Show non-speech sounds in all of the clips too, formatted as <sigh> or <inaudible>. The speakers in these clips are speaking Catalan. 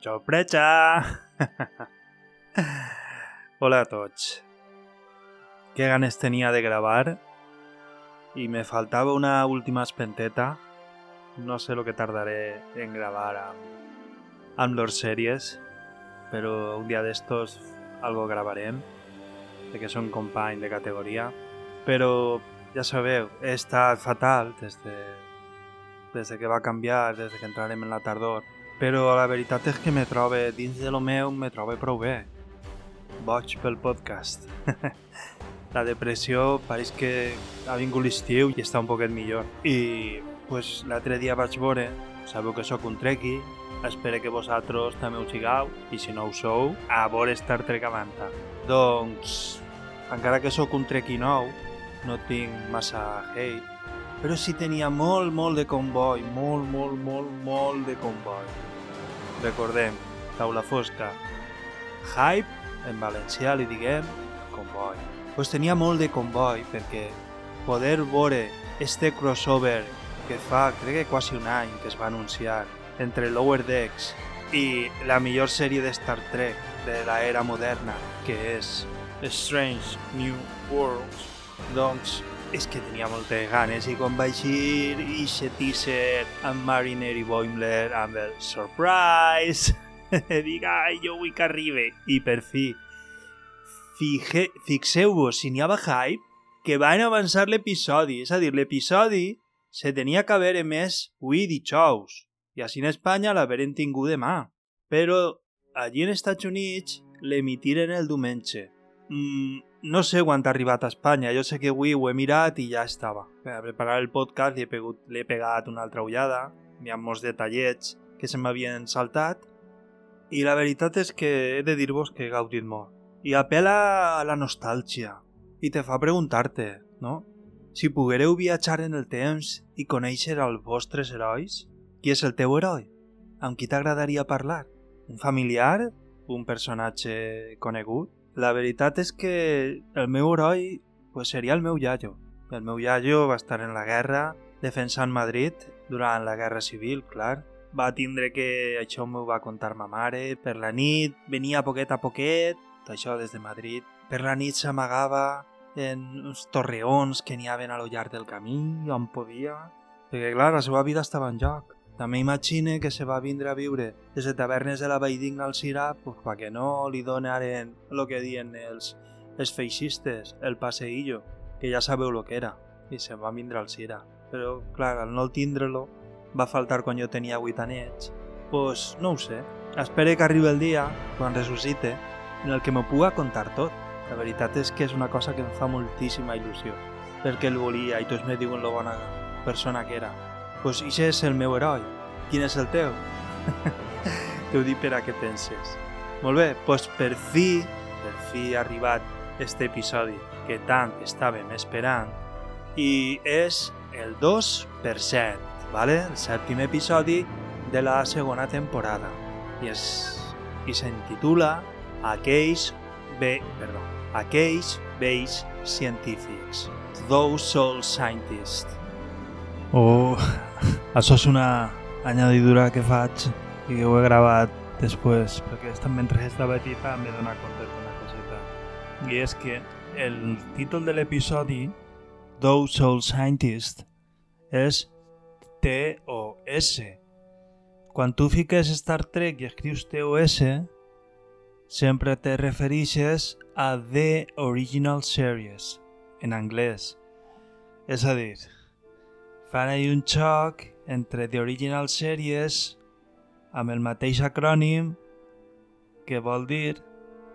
Sorpresa! <laughs> Hola a tots. Qué ganes tenia de gravar i me faltava una última espenteta. No sé lo que tardaré en gravar amb, amb los sèries, però un dia d'estos algo gravarem, perquè són company de categoria. Però ja sabeu, he estat fatal des de, des de que va canviar, des de que entrarem en la tardor. Però la veritat és que me trobe, dins de lo meu, me trobe prou bé. Boig pel podcast. <laughs> la depressió pareix que ha vingut l'estiu i està un poquet millor. I pues, l'altre dia vaig veure, sabeu que sóc un trequi, espero que vosaltres també ho sigueu, i si no ho sou, a veure Star Trek. Doncs, encara que sóc un trequi nou, no tinc massa hate, però sí tenia molt, molt de comboi, molt, molt, molt, molt de comboi. Recordem, taula fosca, hype, en valencià li diguem comboi. Pues tenia molt de comboi perquè poder veure este crossover que fa, crec que quasi un any que es va anunciar entre Lower Decks i la millor sèrie de Star Trek de l'era moderna, que és Strange New Worlds, doncs és que tenia moltes ganes i quan vaig ir i se teaser amb Mariner i Boimler amb el surprise. Dic, ai, jo vull que arribi i per fi fixeu-vos, si n'hi havia hype que van avançar l'episodi, és a dir, l'episodi se tenia que haver emès avui dijous i així en Espanya l'haverem tingut demà. Però allí en Estats Units l'emitiren el diumenge. Mm, no sé quan ha arribat a Espanya, jo sé que avui ho he mirat i ja estava. Per preparar el podcast li he, pegut, li he pegat una altra ullada, hi ha molts detallets que se m'havien saltat i la veritat és que he de dir-vos que he gaudit molt. I apela a la nostàlgia i te fa preguntar-te, no? Si poguereu viatjar en el temps i conèixer els vostres herois, qui és el teu heroi? Amb qui t'agradaria parlar? Un familiar? Un personatge conegut? La veritat és que el meu heroi pues, seria el meu iaio. El meu iaio va estar en la guerra, defensant Madrid durant la Guerra Civil, clar. Va tindre que això m'ho va contar ma mare. Per la nit venia poquet a poquet, això des de Madrid. Per la nit s'amagava en uns torreons que n'hi havia a lo llarg del camí, on podia. Perquè, clar, la seva vida estava en joc. També imagine que se va vindre a viure des de tavernes de la Valldigna al Sirà pues, perquè no li donaren el que diuen els, els feixistes, el passeillo, que ja sabeu el que era, i se va vindre al Sirà. Però, clar, al no tindre-lo, va faltar quan jo tenia 8 anys, pues no ho sé. Espero que arribi el dia, quan ressuscite, en el que m'ho puga contar tot. La veritat és que és una cosa que em fa moltíssima il·lusió, perquè el volia i tots me diuen lo bona persona que era pues això és el meu heroi. Quin és el teu? <laughs> T'ho dic per a què penses. Molt bé, doncs per fi, per fi ha arribat este episodi que tant estàvem esperant i és el 2%, ¿vale? el sèptim episodi de la segona temporada i, és, i s'intitula Aquells, be, perdó, Aquells vells científics, Those Soul Scientists. Oh, <laughs> això és una añadidura que faig i que ho he gravat després, perquè mentre estava editant m'he donat compte d'una coseta. I és que el títol de l'episodi, Those Soul Scientist, és TOS. Quan tu fiques Star Trek i escrius TOS, sempre te referixes a The Original Series, en anglès. És a dir, fan ahir un xoc entre The Original Series amb el mateix acrònim que vol dir,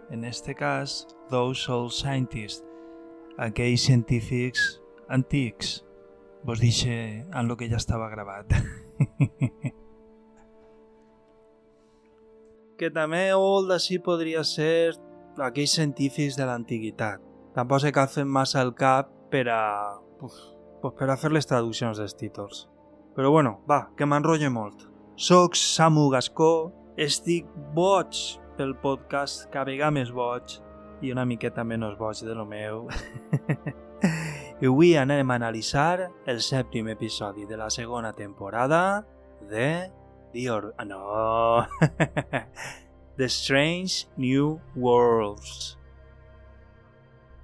en este cas, Those Old Scientists, aquells científics antics. Vos dixe en lo que ja estava gravat. <laughs> que també molt d'ací podria ser aquells científics de l'antiguitat. Tampoc se cal fer massa el cap per a... Pues per a fer les traduccions dels títols. Però bueno, va, que m'enrotllo molt. Soc Samu Gascó, estic boig pel podcast Cabega més boig i una miqueta menys boig de lo meu. <laughs> I avui anem a analitzar el sèptim episodi de la segona temporada de The Or... Ah, no. <laughs> The Strange New Worlds.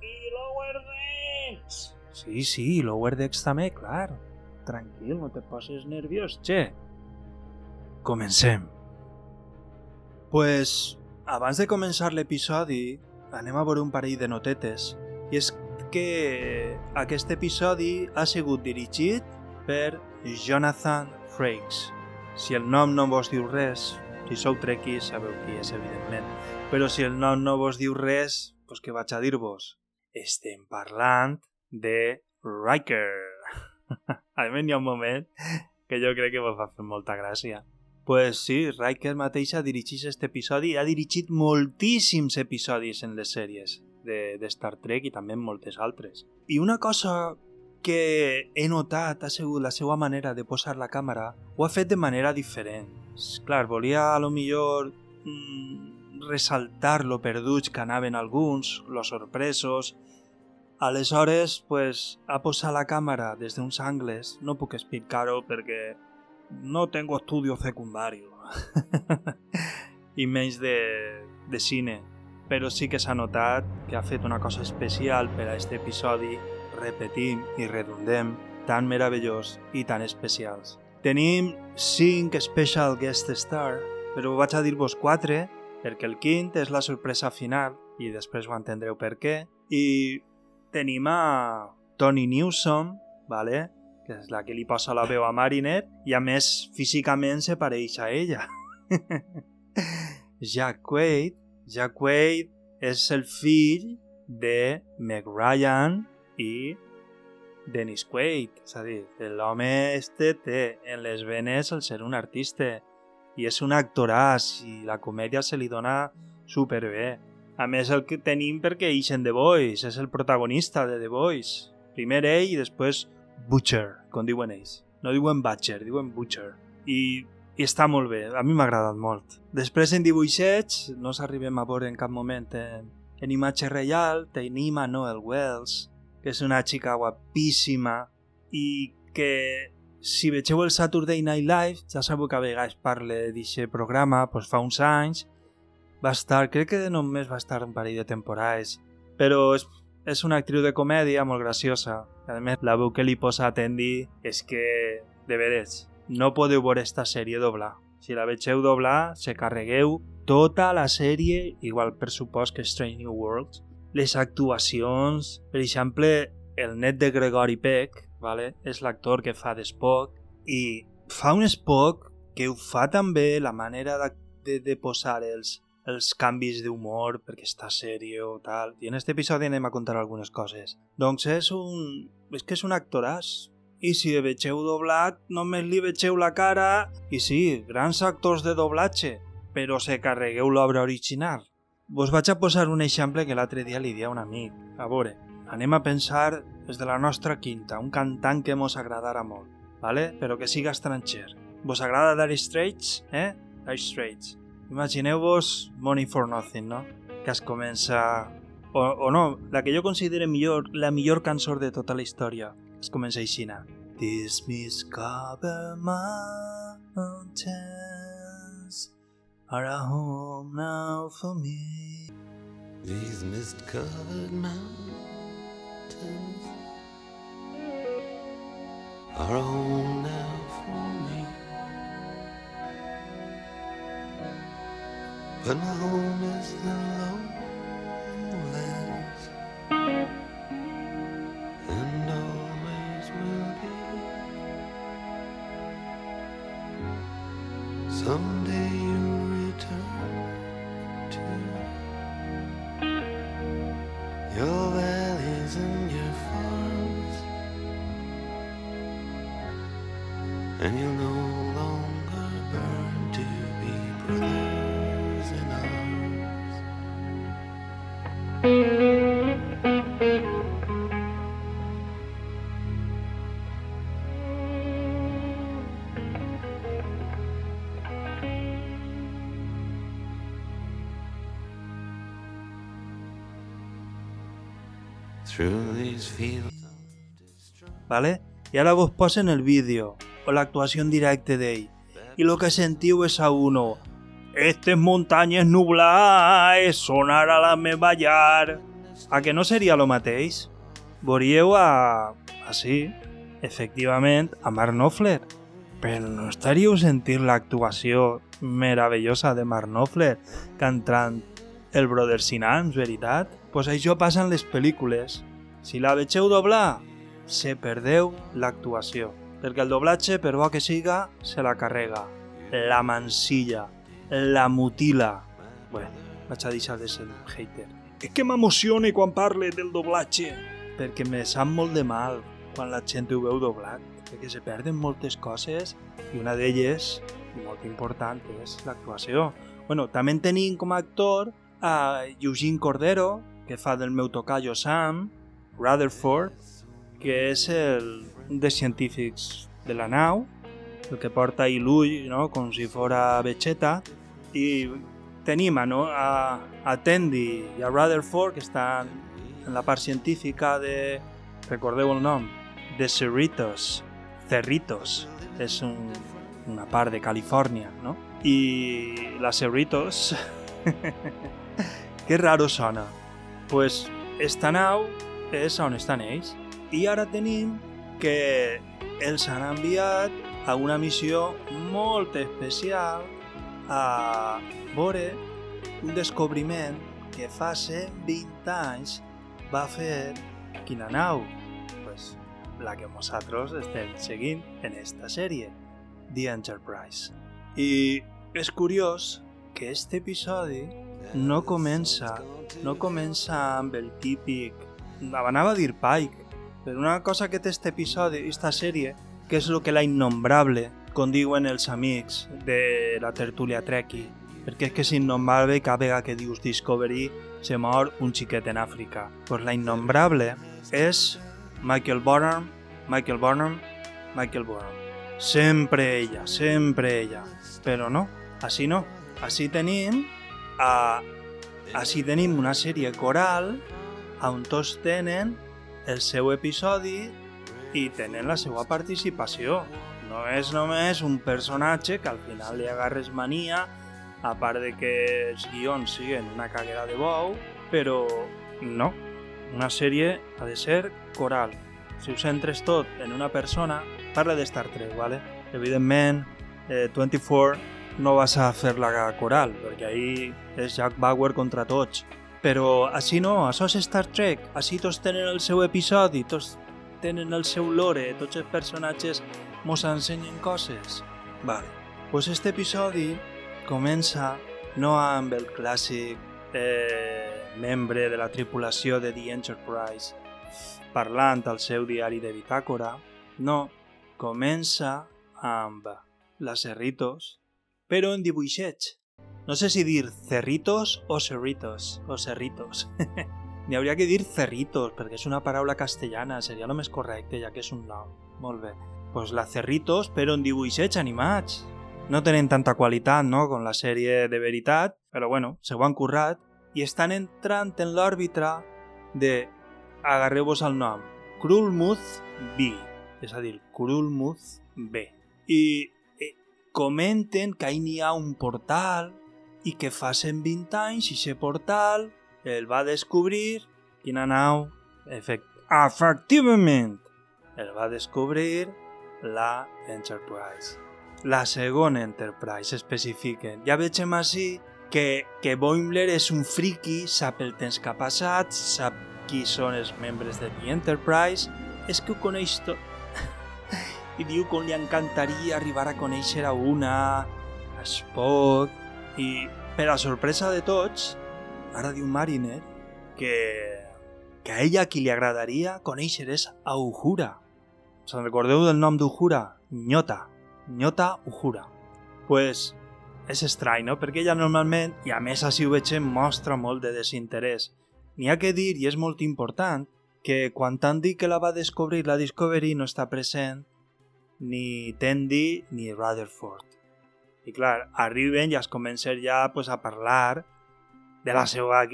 I Lower Decks! Sí, sí, Lower Decks també, clar. Tranquil, no te poses nerviós, che. Comencem. Pues, abans de començar l'episodi, anem a veure un parell de notetes. I és que aquest episodi ha sigut dirigit per Jonathan Frakes. Si el nom no vos diu res, si sou trequis sabeu qui és, evidentment. Però si el nom no vos diu res, doncs què vaig a dir-vos? Estem parlant de Riker. <laughs> a mi hi ha un moment que jo crec que vos va fer molta gràcia. Pues sí, Riker mateixa dirigeix aquest episodi ha dirigit moltíssims episodis en les sèries de, de Star Trek i també en moltes altres. I una cosa que he notat ha sigut la seva manera de posar la càmera ho ha fet de manera diferent. Clar, volia a lo millor mm, ressaltar lo perduts que anaven alguns, los sorpresos. Aleshores, pues, ha posat la càmera des d'uns angles, no puc explicar-ho perquè no tengo estudio secundario <laughs> i menys de, de cine però sí que s'ha notat que ha fet una cosa especial per a aquest episodi repetim i redundem, tan meravellós i tan especials. Tenim 5 special guest star, però vaig a dir-vos 4 perquè el quint és la sorpresa final i després ho entendreu per què. I tenim a Tony Newsom, vale? que és la que li posa la veu a Marinette, i a més físicament se pareix a ella. <laughs> Jack Quaid, Jack Quaid és el fill de Meg Ryan Dennis Quaid. És a dir, l'home este té en les venes el ser un artista i és un actoràs i la comèdia se li dona superbé. A més, el que tenim perquè ixen The Boys, és el protagonista de The Boys. Primer ell i després Butcher, com diuen ells. No diuen Butcher, diuen Butcher. I, i està molt bé, a mi m'ha agradat molt. Després en dibuixets, no s'arribem a veure en cap moment en, en imatge real, tenim a Noel Wells, que és una xica guapíssima i que si vegeu el Saturday Night Live, ja sabeu que a vegades parle d'aquest programa, doncs fa uns anys, va estar, crec que només va estar un parell de temporades, però és, és una actriu de comèdia molt graciosa. A més, la veu que li posa a Tendi és que, de veres, no podeu veure esta sèrie doblar. Si la vegeu doblar, se carregueu tota la sèrie, igual per supost que Strange New Worlds, les actuacions, per exemple, el net de Gregory Peck, vale? és l'actor que fa d'Spock, i fa un Spock que ho fa també la manera de, de, de posar els, els canvis d'humor perquè està sèrio o tal. I en aquest episodi anem a contar algunes coses. Doncs és un... és que és un actoràs. I si el vegeu doblat, només li vegeu la cara i sí, grans actors de doblatge, però se carregueu l'obra original. Vos vaig a posar un exemple que l'altre dia li dia un amic. A veure, anem a pensar des de la nostra quinta, un cantant que mos agradarà molt, vale? però que siga estranger. Vos agrada Dire Straits? Eh? Dire Straits. Imagineu-vos Money for Nothing, no? Que es comença... O, o no, la que jo considero millor, la millor cançó de tota la història. Es comença així, This miscover mountains are a home now for me. These mist covered mountains are a home now But my home is the lowlands Vale? I ara vos posen el vídeo o l'actuació en directe d'ell. y lo que sentiu és a uno Estes muntanyes nublades sonar a la meva llar. A que no seria lo mateix? Veuríeu a... a sí, efectivament, a Mark Knopfler. Però no estaríeu sentint l'actuació meravellosa de Mark Knopfler cantant el Brother Sinans, veritat? Pues això passa en les pel·lícules. Si la vegeu doblar, se perdeu l'actuació. Perquè el doblatge, per bo que siga, se la carrega. La mansilla la mutila. Bueno, vaig a deixar de ser un hater. És que m'emociona quan parle del doblatge. Perquè me sap molt de mal quan la gent ho veu doblat. Perquè se perden moltes coses i una d'elles, molt important, és l'actuació. Bueno, també tenim com a actor a Eugene Cordero, que fa del meu tocayo Sam, Rutherford, que és el, dels científics de la nau, el que porta ahí l'ull, no? com si fora Vegeta, i tenim no, a, a Tandy i a Rutherford que estan en la part científica de... recordeu el nom? De Cerritos. Cerritos. És un, una part de Califòrnia, no? I la Cerritos... <laughs> que raro sona. Pues esta nau és on estan ells. I ara tenim que els han enviat a una missió molt especial a veure un descobriment que fa 120 anys va fer quina nau? Pues la que nosaltres estem seguint en esta sèrie, The Enterprise. I és curiós que este episodi no comença, no comença amb el típic... Anava a dir Pike, però una cosa que té este episodi, esta sèrie, que és el que la innombrable com diuen els amics de la tertúlia Treki, perquè és que és innombrable cada vegada que dius Discovery se mor un xiquet en Àfrica. Pues la innombrable és Michael Burnham, Michael Burnham, Michael Burnham. Sempre ella, sempre ella. Però no, així no. Així tenim a... Així tenim una sèrie coral on tots tenen el seu episodi i tenen la seva participació. No és només un personatge que al final li agarres mania, a part de que els guions siguen una caguera de bou, però no. Una sèrie ha de ser coral. Si ho centres tot en una persona, parla de Star Trek, ¿vale? Evidentment, eh, 24 no vas a fer la coral, perquè ahí és Jack Bauer contra tots. Però així no, això és Star Trek, així tots tenen el seu episodi, tots tenen el seu lore, tots els personatges mos ensenyen coses? Vale. Pues este episodi comença no amb el clàssic eh, membre de la tripulació de The Enterprise parlant al seu diari de bitàcora, no, comença amb la Cerritos, però en dibuixets. No sé si dir Cerritos o Cerritos, o Cerritos. <laughs> N'hi hauria que dir Cerritos, perquè és una paraula castellana, seria el més correcte, ja que és un nom. Molt bé pues la Cerritos, però en dibuixets animats. No tenen tanta qualitat, no?, com la sèrie de veritat, però bueno, se ho han currat i estan entrant en l'òrbitra de, agarreu-vos el nom, Krulmuth B, és a dir, Krulmuth B. I comenten que ahí n'hi ha un portal i que fa 120 anys i aquest portal el va descobrir quina nau? Efect Efectivament, el va descobrir la Enterprise. La segona Enterprise especifiquen. Ja vegem així que, que Boimler és un friki, sap el temps que ha passat, sap qui són els membres de The Enterprise, és que ho coneix tot. I diu com li encantaria arribar a conèixer a una, a Spock, i per a sorpresa de tots, ara diu Mariner que, que a ella qui li agradaria conèixer és a Uhura, Se'n recordeu del nom d'Uhura? Nyota. Nyota Uhura. Pues és estrany, no? Perquè ella normalment, i a més així ho veiem, mostra molt de desinterès. N'hi ha que dir, i és molt important, que quan t'han dit que la va descobrir la Discovery no està present ni Tandy ni Rutherford. I clar, arriben i es comencen ja pues, a parlar de la seva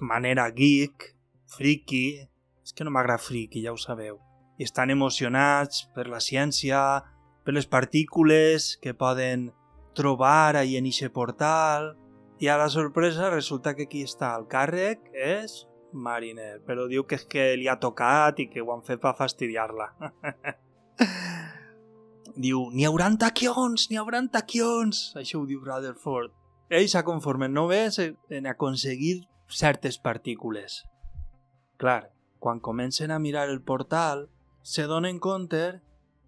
manera geek, friki... És que no m'agrada friki, ja ho sabeu i estan emocionats per la ciència, per les partícules que poden trobar ahí en ixe portal i a la sorpresa resulta que qui està al càrrec és Mariner, però diu que és que li ha tocat i que ho han fet per fastidiar-la. <laughs> diu, n'hi hauran taquions, n'hi hauran taquions, això ho diu Rutherford. Ell s'ha conformat només en aconseguir certes partícules. Clar, quan comencen a mirar el portal, se donen compte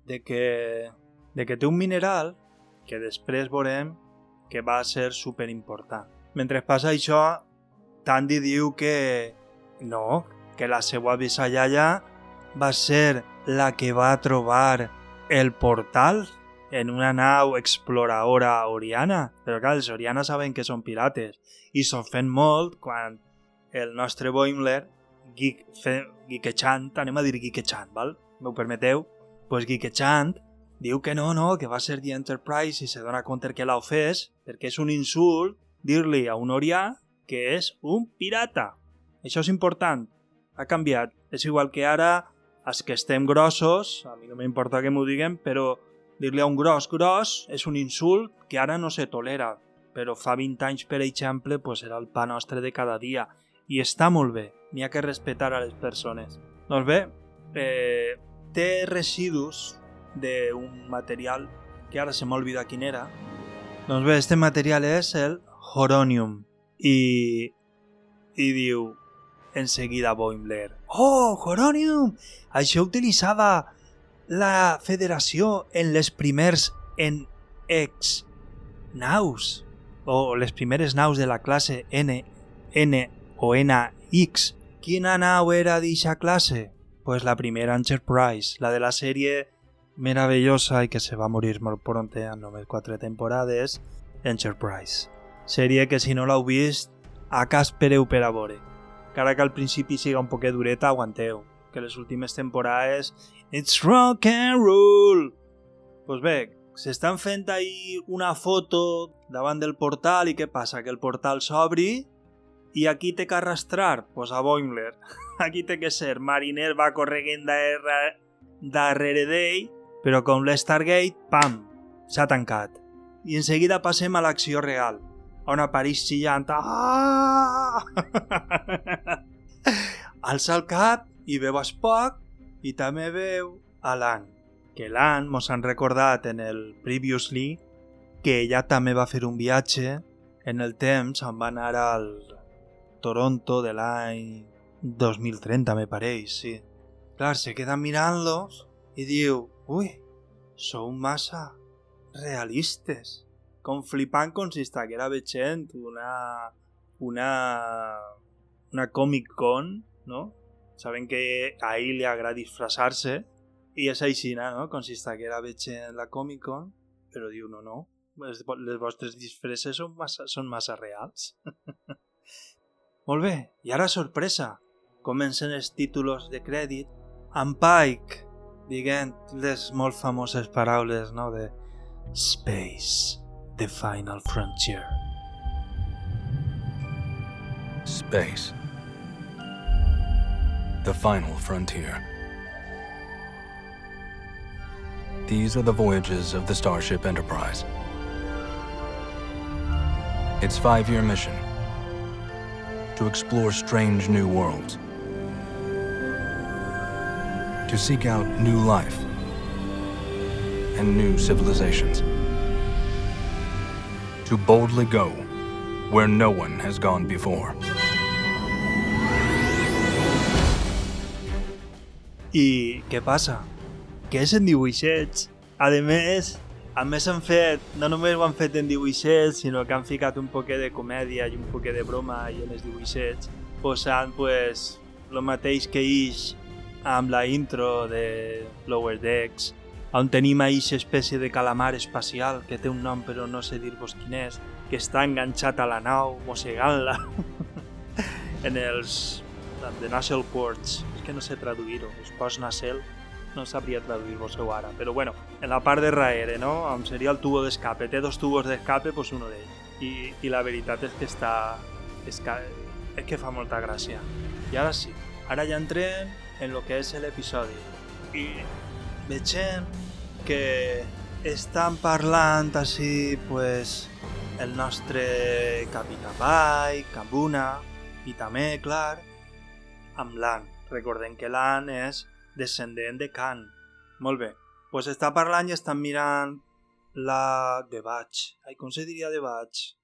de que, de que té un mineral que després veurem que va ser super important. Mentre passa això, Tandy diu que no, que la seva bisallalla va ser la que va trobar el portal en una nau exploradora oriana. Però clar, els orianes saben que són pirates i s'ofèn molt quan el nostre Boimler, geekechant, anem a dir geekechant, val? M'ho permeteu? Pues geekechant diu que no, no, que va ser The Enterprise i se dona compte que l'ha ofès perquè és un insult dir-li a un orià que és un pirata. Això és important. Ha canviat. És igual que ara, els que estem grossos, a mi no m'importa que m'ho diguen, però dir-li a un gros gros és un insult que ara no se tolera. Però fa 20 anys, per exemple, pues era el pa nostre de cada dia. I està molt bé. N'hi ha que respectar a les persones. Doncs bé, eh, té residus d'un material que ara se m'olvida quin era. Doncs bé, este material és el Horonium. I, i diu, enseguida Boimler. Oh, Horonium! Això utilitzava la federació en les primers en ex naus o les primeres naus de la classe N, N o NX. Quina nau era d'eixa classe? Pues la primera Enterprise, la de la sèrie meravellosa i que se va morir molt pronte en només quatre temporades, Enterprise. Sèrie que si no l'heu vist, a cas espereu a encara que al principi siga un poquet dureta, aguanteu, que les últimes temporades It's rock and roll! Pues bé, s'estan fent ahí una foto davant del portal i què passa? Que el portal s'obri i aquí té que arrastrar? Pues a Boimler. <laughs> Aquí té que ser Mariner va correguent darrere, darrere d'ell, però com l'Stargate, pam, s'ha tancat. I en seguida passem a l'acció real on apareix xillant ah! alça el cap i veu Spock i també veu a l'An que l'An mos han recordat en el Previously que ella també va fer un viatge en el temps on va anar al Toronto de l'any 2030 me pareix, sí. Clar, se queda mirant-los i diu, ui, sou massa realistes com flipant com si estiguera veient una, una, una Comic Con, no? Saben que a ell li agrada disfressar-se i és així, no? Com si estiguera veient la Comic Con, però diu, no, no, les, vostres disfresses són massa, són massa reals. <laughs> Molt bé, i ara sorpresa. Comencen els títols de crèdit amb Pike dient les molt famoses paraules no? de Space the final frontier. Space. The final frontier. These are the voyages of the Starship Enterprise. Its five-year mission to explore strange new worlds, to seek out new life and new civilizations to boldly go where no one has gone before. I què passa? Que és en dibuixets. A més, a més han fet, no només ho han fet en dibuixets, sinó que han ficat un poquet de comèdia i un poquet de broma i en els dibuixets, posant pues, el mateix que ix amb la intro de Lower Decks, on tenim aquesta espècie de calamar espacial que té un nom però no sé dir-vos quin és, que està enganxat a la nau, mossegant-la <laughs> en els de Nacelle Ports. És que no sé traduir-ho, els post Nacelle no sabria traduir-vos-ho ara, però bueno, en la part de raere, no? On seria el tubo d'escape. Té dos tubos d'escape, pues uno d'ells. I, I la veritat és que està... És que, és que fa molta gràcia. I ara sí, ara ja entrem en el que és l'episodi. I vegem que estan parlant així, pues, el nostre Capità Pike, amb una, i també, clar, amb l'An. Recordem que l'An és descendent de Khan. Molt bé. Pues està parlant i estan mirant la de Batch. Ai, com se diria de Batch?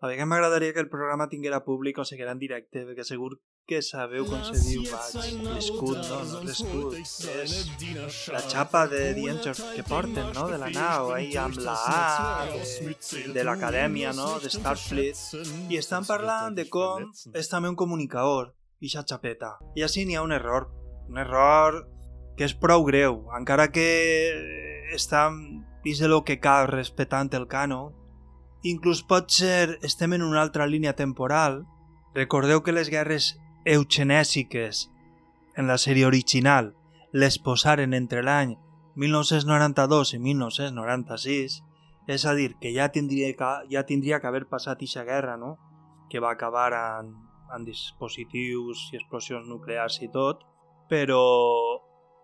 A veure, m'agradaria que el programa tinguera públic o seguirà en directe, perquè segur que sabeu com se diu. L'escut, no, no l'escut. És la xapa de dientos que porten, no?, de la nau, ahí amb la A de, de l'acadèmia, no?, de Starfleet. I estan parlant de com és també un comunicador, ixa xapeta. I així n'hi ha un error. Un error que és prou greu, encara que està dins de lo que cal respectant el canon, inclús pot ser estem en una altra línia temporal. Recordeu que les guerres eugenèsiques en la sèrie original les posaren entre l'any 1992 i 1996, és a dir, que ja tindria que, ja tindria que haver passat aquesta guerra, no? que va acabar en, en dispositius i explosions nuclears i tot, però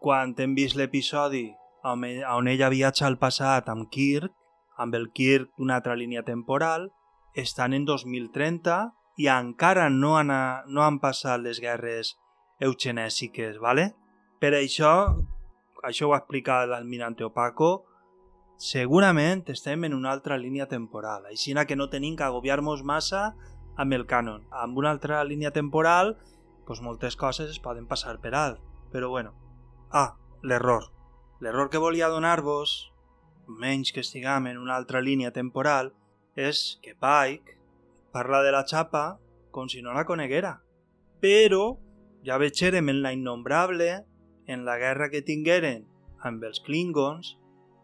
quan hem vist l'episodi on, on ella viatja al passat amb Kirk, amb el Kirk d'una altra línia temporal, estan en 2030 i encara no han, no han passat les guerres eugenèsiques, ¿vale? Per això, això ho ha explicat l'almirante Opaco, segurament estem en una altra línia temporal, així que no tenim que agobiar-nos massa amb el canon. Amb una altra línia temporal, doncs moltes coses es poden passar per alt, però bueno. Ah, l'error. L'error que volia donar-vos, menys que estiguem en una altra línia temporal, és que Pike parla de la xapa com si no la coneguera. Però ja veurem en la innombrable, en la guerra que tingueren amb els Klingons,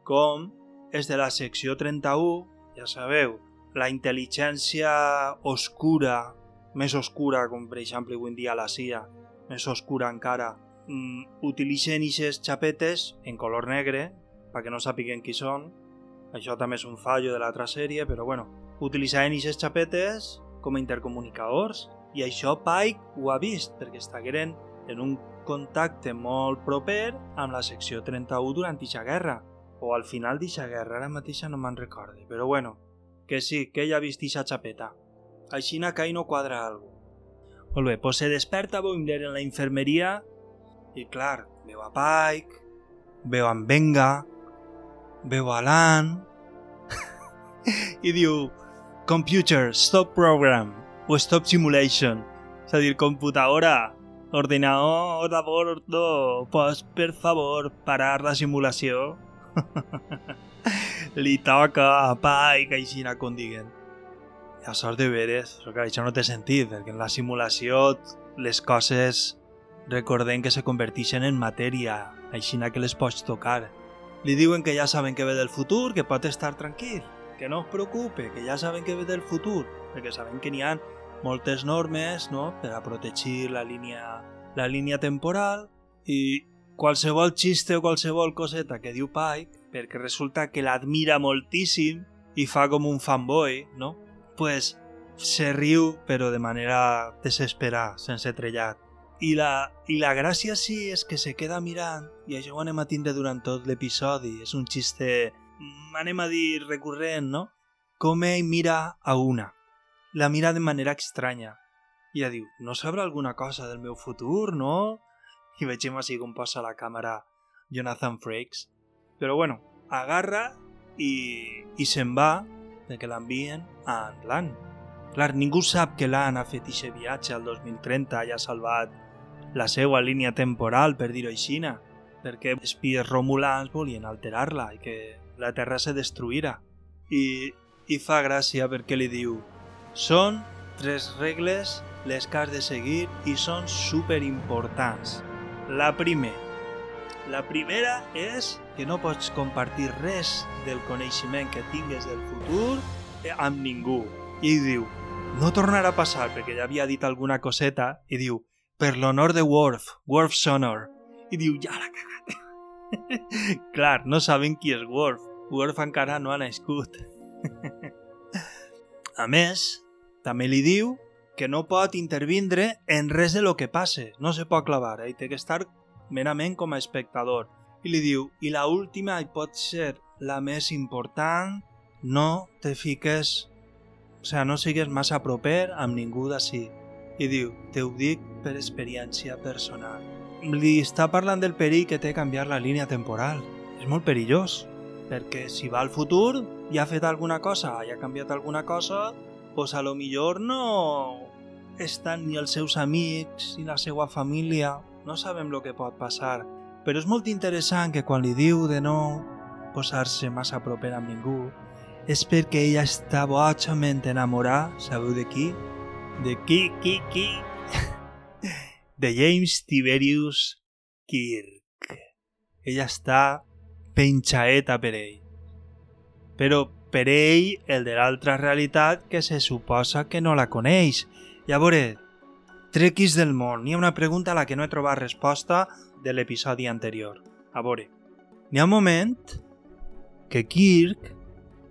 com és de la secció 31, ja sabeu, la intel·ligència oscura, més oscura, com per exemple avui dia la CIA, més oscura encara, mm, utilitzen aquestes xapetes en color negre, perquè no sàpiguen qui són. Això també és un fallo de l'altra sèrie, però bueno, utilitzaven aquestes xapetes com a intercomunicadors i això Pike ho ha vist perquè estagueren en un contacte molt proper amb la secció 31 durant aquesta guerra o al final d'aquesta guerra, ara mateixa no me'n recorde, però bueno, que sí, que ella ha vist aquesta xapeta. Així que no quadra algo. Molt bé, pues se desperta Boimler en la infermeria i clar, veu a Pike, veu a Venga, veu a l'Ann <laughs> i diu Computer, stop program o stop simulation. És a dir, computadora, ordenador de bordo, pues per favor parar la simulació. <laughs> Li toca a Pike així com diguen. Ja sort de veres, que això no té sentit, perquè en la simulació les coses recordem que se converteixen en matèria, així que les pots tocar. Li diuen que ja saben que ve del futur, que pot estar tranquil, que no es preocupe, que ja saben que ve del futur, perquè saben que n'hi ha moltes normes no? per a protegir la línia, la línia temporal i qualsevol xiste o qualsevol coseta que diu Pike, perquè resulta que l'admira moltíssim i fa com un fanboy, no? pues se riu però de manera desesperada, sense trellat. I la, I la gràcia sí és que se queda mirant, i això ho anem a tindre durant tot l'episodi, és un xiste, anem a dir, recurrent, no? Com ell mira a una. La mira de manera estranya. I ja diu, no sabrà alguna cosa del meu futur, no? I vegem així com posa la càmera Jonathan Frakes. Però bueno, agarra i, i se'n va perquè l'envien a l'An. Clar, ningú sap que l'An ha fet aquest viatge al 2030 i ha salvat la seva línia temporal, per dir-ho així, perquè espies romulans volien alterar-la i que la Terra se destruïra. I, I fa gràcia perquè li diu són tres regles les que has de seguir i són super importants. La primera. La primera és que no pots compartir res del coneixement que tingues del futur amb ningú. I diu, no tornarà a passar, perquè ja havia dit alguna coseta, i diu, per l'honor de Worf, Worf's honor. I diu, ja l'ha cagat. <laughs> Clar, no saben qui és Worf. Worf encara no ha nascut. a més, també li diu que no pot intervindre en res de lo que passe, no se pot clavar, eh? té que estar merament com a espectador. I li diu, i la última i pot ser la més important, no te fiques... O sigui, no sigues massa proper amb ningú d'ací. I diu, te ho dic per experiència personal. Li està parlant del perill que té canviar la línia temporal. És molt perillós, perquè si va al futur i ha fet alguna cosa, i ha canviat alguna cosa, pues a lo millor no estan ni els seus amics ni la seva família. No sabem el que pot passar. Però és molt interessant que quan li diu de no posar-se massa proper amb ningú, és perquè ella està bojament enamorada, sabeu de qui? De qui, qui, qui? <laughs> de James Tiberius Kirk. Ella està penjaeta per ell. Però per ell, el de l'altra realitat, que se suposa que no la coneix. Llavors, trequis del món, n'hi ha una pregunta a la que no he trobat resposta de l'episodi anterior. A veure, n'hi ha un moment que Kirk,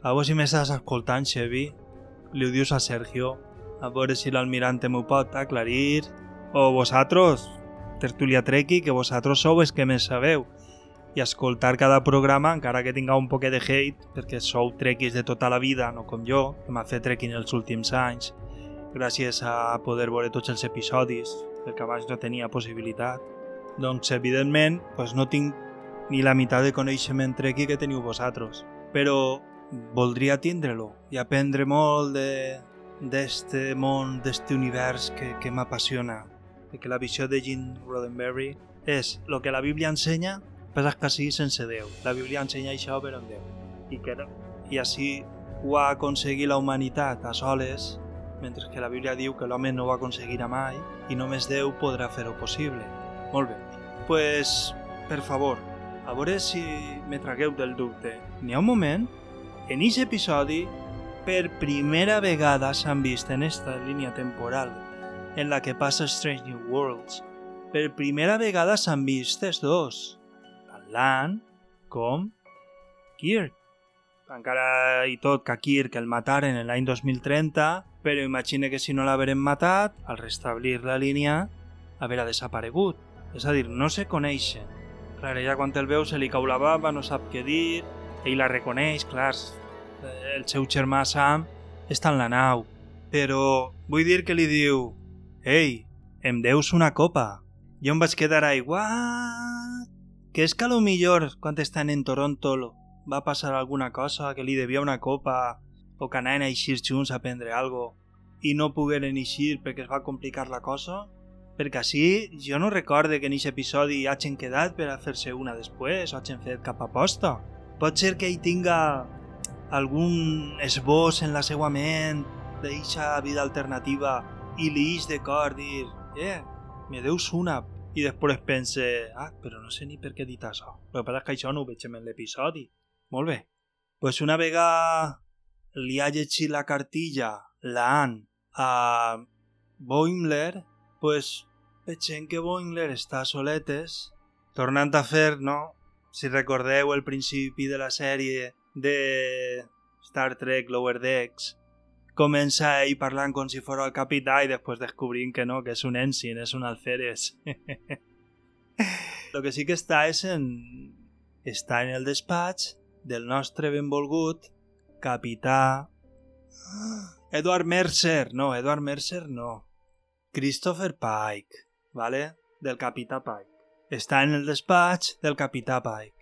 a veure si m'estàs escoltant, Xevi, li ho dius a Sergio, a veure si l'almirante m'ho pot aclarir, o vosaltres, tertulia trequi, que vosaltres sou els que més sabeu, i escoltar cada programa, encara que tinga un poquet de hate, perquè sou trequis de tota la vida, no com jo, que m'ha fet trekking els últims anys, gràcies a poder veure tots els episodis, perquè abans no tenia possibilitat. Doncs, evidentment, pues no tinc ni la meitat de coneixement trequi que teniu vosaltres. Però voldria tindre-lo i aprendre molt de d'este món, d'este univers que, que m'apassiona. Perquè la visió de Gene Roddenberry és el que la Bíblia ensenya Passa que sí sense Déu. La Bíblia ensenya això per en Déu. I, que, I així ho ha aconseguit la humanitat a soles, mentre que la Bíblia diu que l'home no ho aconseguirà mai i només Déu podrà fer-ho possible. Molt bé. pues, per favor, a veure si me tragueu del dubte. N'hi ha un moment, en aquest episodi, per primera vegada s'han vist en esta línia temporal en la que passa Strange New Worlds, per primera vegada s'han vist els dos, Lan com Kirk. Encara i tot que Kirk el mataren en l'any 2030, però imagina que si no l'haveren matat, al restablir la línia, haverà desaparegut. És a dir, no se coneixen. Clar, ella quan el veu se li cau la bava, no sap què dir, ell la reconeix, clar, el seu germà Sam està en la nau. Però vull dir que li diu «Ei, em deus una copa». Jo em vaig quedar ahí, «What?» que lo millor quan estan en Toronto va passar alguna cosa, que li devia una copa o que anaven a eixir junts a prendre algo i no pogueren eixir perquè es va complicar la cosa? Perquè així jo no recorde que en aquest episodi hagin quedat per a fer-se una després o hagin fet cap aposta. Pot ser que hi tinga algun esbós en la seva ment d'eixa vida alternativa i li ix de cor dir eh, me deus una, i després pense, ah, però no sé ni per què he dit això. El que passa és que això no ho veig en l'episodi. Pues una vegada li ha la cartilla, l'Ann, a Boimler, pues veiem que Boimler està a soletes, tornant a fer, no? Si recordeu el principi de la sèrie de Star Trek Lower Decks, comença ell parlant com si fos el capità i després descobrint que no, que és un ensign, és un alferes. <laughs> Lo que sí que està és en... està en el despatx del nostre benvolgut capità... Edward Mercer, no, Edward Mercer no. Christopher Pike, ¿vale? Del capità Pike. Està en el despatx del capità Pike.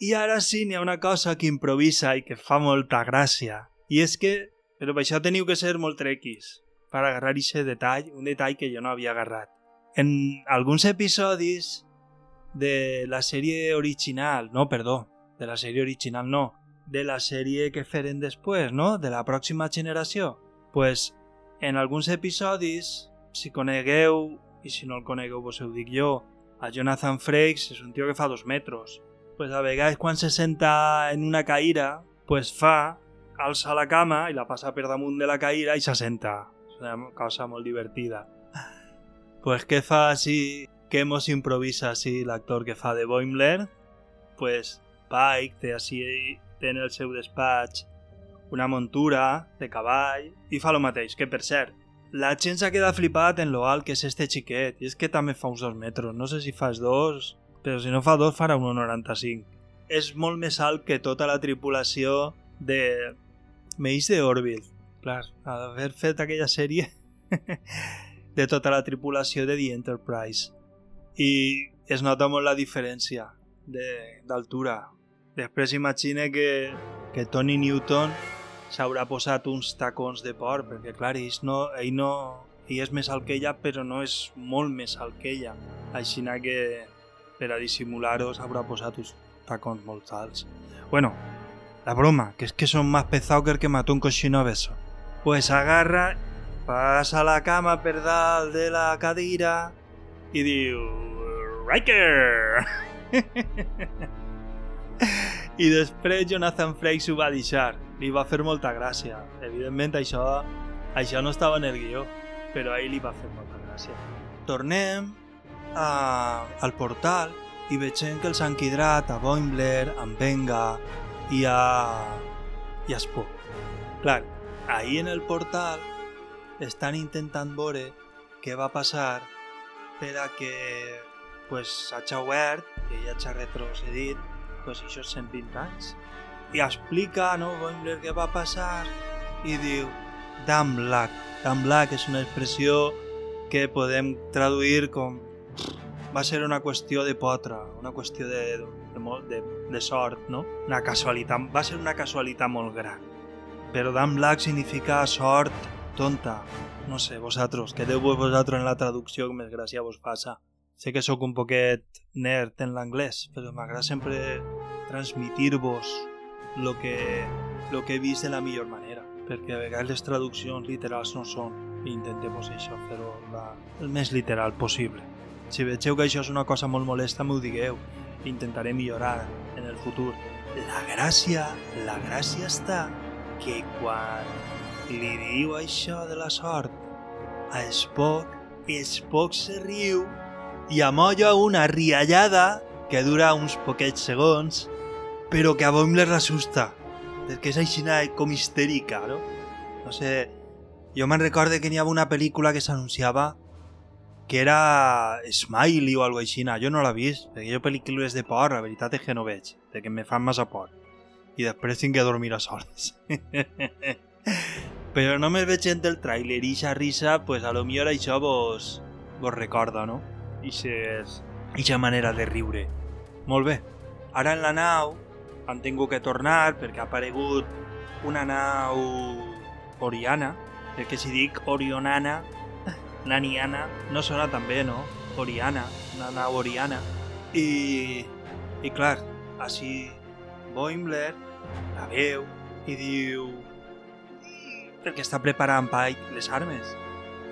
I ara sí n'hi ha una cosa que improvisa i que fa molta gràcia. I és que però per això teniu que ser molt trequis per agarrar aquest detall, un detall que jo no havia agarrat. En alguns episodis de la sèrie original, no, perdó, de la sèrie original no, de la sèrie que feren després, no?, de la pròxima generació, pues en alguns episodis, si conegueu, i si no el conegueu vos ho dic jo, a Jonathan Frakes és un tio que fa dos metres. Pues a vegades quan se senta en una caïra, pues fa alça la cama i la passa per damunt de la caïra i s'assenta. És una cosa molt divertida. Pues què fa així? Què mos improvisa així l'actor que fa de Boimler? Pues Pike té així té en el seu despatx una montura de cavall i fa lo mateix, que per cert, la gent s'ha quedat flipat en lo alt que és este xiquet, i és que també fa uns dos metres, no sé si fas dos, però si no fa dos farà 1,95. és molt més alt que tota la tripulació de Meix de Orville. Clar, haver fet aquella sèrie <laughs> de tota la tripulació de The Enterprise. I es nota molt la diferència de- d'altura. Després imagine que, que Tony Newton s'haurà posat uns tacons de porc, perquè clar, ell no, ell no, ell és més alt que ella, però no és molt més alt que ella. Així que per a dissimular-ho s'haurà posat uns tacons molt alts. Bueno, la broma, que és que són més pesado que el que mató un cochino beso. Pues agarra, passa la cama per dalt de la cadira i diu... Riker! <laughs> I després Jonathan Frakes ho va deixar. Li va fer molta gràcia. Evidentment això, això no estava en el guió, però a ell li va fer molta gràcia. Tornem a, al portal i veiem que els han a Boimler, a Venga i a, i a Spock. Clar, ahí en el portal estan intentant veure què va passar per a que pues, s'hagi obert, que ja s'ha retrocedit pues, això 120 anys. I explica, no, Boimler, què va passar i diu damn luck. Damn luck és una expressió que podem traduir com va ser una qüestió de potra, una qüestió de, de, molt- de, de sort, no? Una casualitat, va ser una casualitat molt gran. Però damn luck significa sort tonta. No sé, vosaltres, que deu vosaltres en la traducció que més gràcia vos passa. Sé que sóc un poquet nerd en l'anglès, però m'agrada sempre transmitir-vos lo que, lo que he vist de la millor manera, perquè a vegades les traduccions literals no són, i intentem-vos això, fer-ho la- el més literal possible. Si vegeu que això és una cosa molt molesta, m'ho digueu. Intentaré millorar en el futur. La gràcia, la gràcia està que quan li diu això de la sort a Spock, Spock se riu i amolla una riallada que dura uns poquets segons, però que a Boimler l'assusta, perquè és així com histèrica, no? No sé, jo me'n recorde que n'hi havia una pel·lícula que s'anunciava que era Smiley o alguna així. Jo no l'he vist, perquè jo pel·lícules de por, la veritat és que no veig, me fan massa por. I després tinc que dormir a soles. <laughs> Però només veient el tràiler i ixa risa, pues a lo millor això vos, vos recorda, no? Ixes, ixa manera de riure. Molt bé. En la nau han tingut que tornar perquè ha una nau oriana, perquè si dic orionana, naniana, no sona tan bé, no? Oriana, una nau oriana. I, i clar, així Boimler la veu i diu perquè està preparant Pike les armes.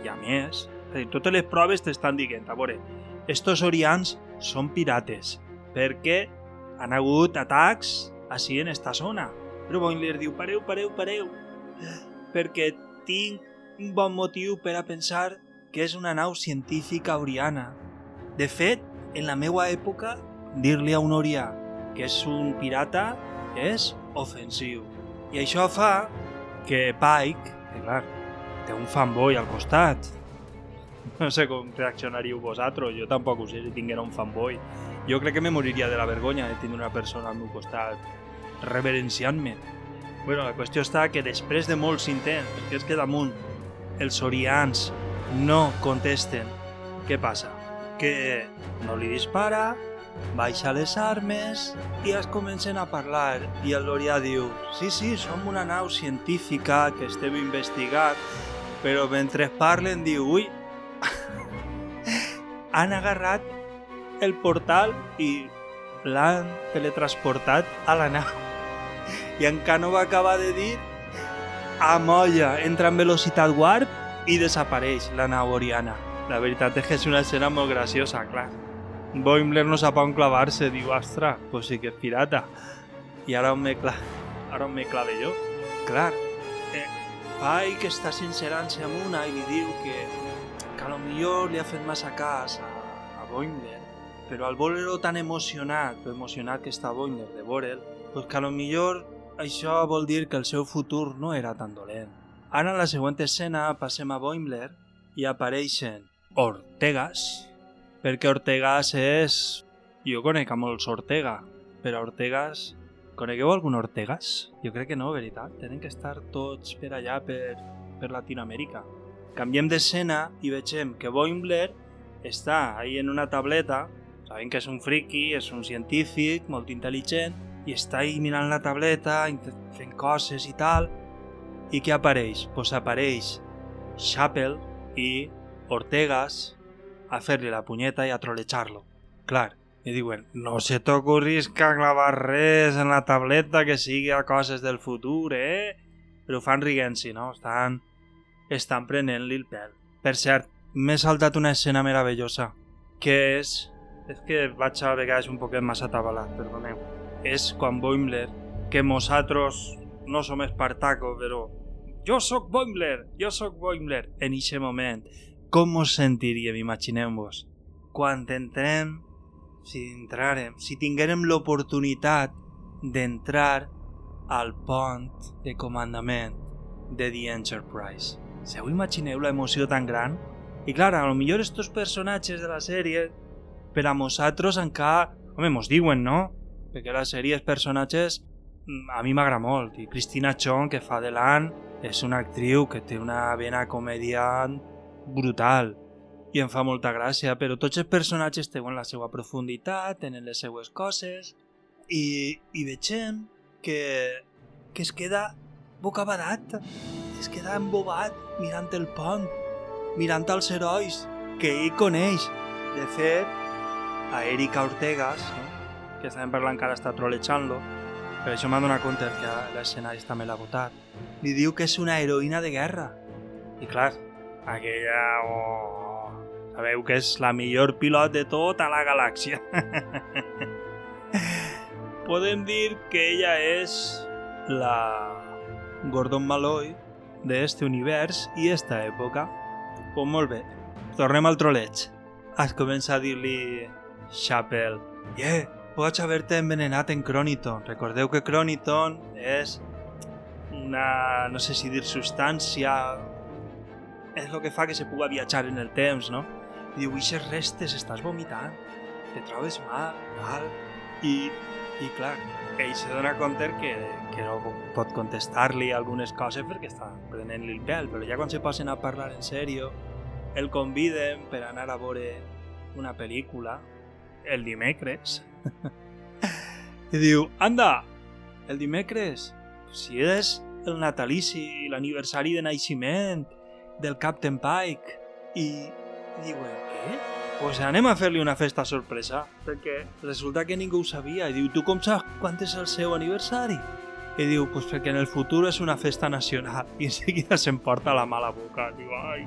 I a més, és totes les proves t'estan dient, a veure, estos orians són pirates, perquè han hagut atacs així en esta zona. Però Boimler diu, pareu, pareu, pareu, perquè tinc un bon motiu per a pensar que és una nau científica oriana. De fet, en la meua època, dir-li a un orià que és un pirata és ofensiu. I això fa que Pike, que clar, té un fanboy al costat. No sé com reaccionaríeu vosaltres, jo tampoc ho sé si tinguera un fanboy. Jo crec que me moriria de la vergonya de tenir una persona al meu costat reverenciant-me. Bueno, la qüestió està que després de molts intents, perquè és que damunt els orians no contesten, què passa? Que no li dispara, baixa les armes i es comencen a parlar. I el Lorià diu sí, sí, som una nau científica que estem investigant però mentre parlen diu ui <laughs> han agarrat el portal i l'han teletransportat a la nau i encara no va acabar de dir amolla, entra en velocitat warp i desapareix la nau oriana la veritat és que és una escena molt graciosa, clar Boimler no sap on clavar-se, diu, ostres, pues sí que és pirata. I ara on me, cla... ara on me clave jo? Clar, eh, Pike està sincerant-se amb una i li diu que, que a lo millor li ha fet massa cas a, a Boimler, però al veure-lo tan emocionat, lo emocionat que està Boimler de veure'l, pues que a lo millor això vol dir que el seu futur no era tan dolent. Ara en la següent escena passem a Boimler i apareixen Ortegas, perquè Ortegas és... Jo conec a molts Ortega. per a Ortegas... Conegueu algun Ortegas? Jo crec que no, veritat. Tenen que estar tots per allà, per, per Latinoamèrica. Canviem d'escena i veiem que Boimler està ahí en una tableta, sabem que és un friki, és un científic, molt intel·ligent, i està ahí mirant la tableta, fent coses i tal, i què apareix? Pues apareix Chappell i Ortegas a fer-li la punyeta i a trolejar-lo. Clar, i diuen, no se t'ocorrisca clavar res en la tableta que sigui a coses del futur, eh? Però ho fan riguent-s'hi, no? Estan, estan prenent-li el pèl. Per cert, m'he saltat una escena meravellosa, que és... És que vaig a vegades un poquet massa atabalat, perdoneu. És quan Boimler, que nosaltres no som Espartaco, però jo sóc Boimler, jo sóc Boimler, en eixe moment. Com us sentiríem, imagineu-vos, quan entrem, si entrarem, si tinguérem l'oportunitat d'entrar al pont de comandament de The Enterprise. Se ho imagineu l'emoció tan gran? I clar, a lo millor estos personatges de la sèrie per a nosaltres encara... Home, mos diuen, no? Perquè la sèrie, els personatges, a mi m'agrada molt. I Cristina Chong, que fa de l'an, és una actriu que té una vena comediant brutal i em fa molta gràcia, però tots els personatges tenen la seva profunditat, tenen les seues coses i, i veiem que, que es queda bocabadat, es queda embobat mirant el pont, mirant els herois que ell coneix. De fet, a Erika Ortegas, no? que estàvem parlant que ara està trolejant-lo, per això m'ha donat compte que l'escenari també l'ha votat, li diu que és una heroïna de guerra. I clar, aquella... Oh, sabeu que és la millor pilot de tota la galàxia. <laughs> Podem dir que ella és la Gordon Malloy d'este univers i esta època. Pues molt bé, tornem al troleig. Es comença a dir-li Chapel, yeah, pots haver-te envenenat en Croniton. Recordeu que Croniton és una, no sé si dir substància, és el que fa que se puga viatjar en el temps, no? I diu, ixes restes, estàs vomitant, te trobes mal, tal... I, i clar, ell se dona compte que, que no pot contestar-li algunes coses perquè està prenent-li el pèl, però ja quan se posen a parlar en sèrio, el conviden per anar a veure una pel·lícula el dimecres. <laughs> I diu, anda, el dimecres, si és el natalici i l'aniversari de naixement del Captain Pike. I diuen, què? Pues anem a fer-li una festa sorpresa, perquè resulta que ningú ho sabia. I diu, tu com saps quan és el seu aniversari? I diu, pues perquè en el futur és una festa nacional. I en seguida s'emporta la mala boca. Diu, ai,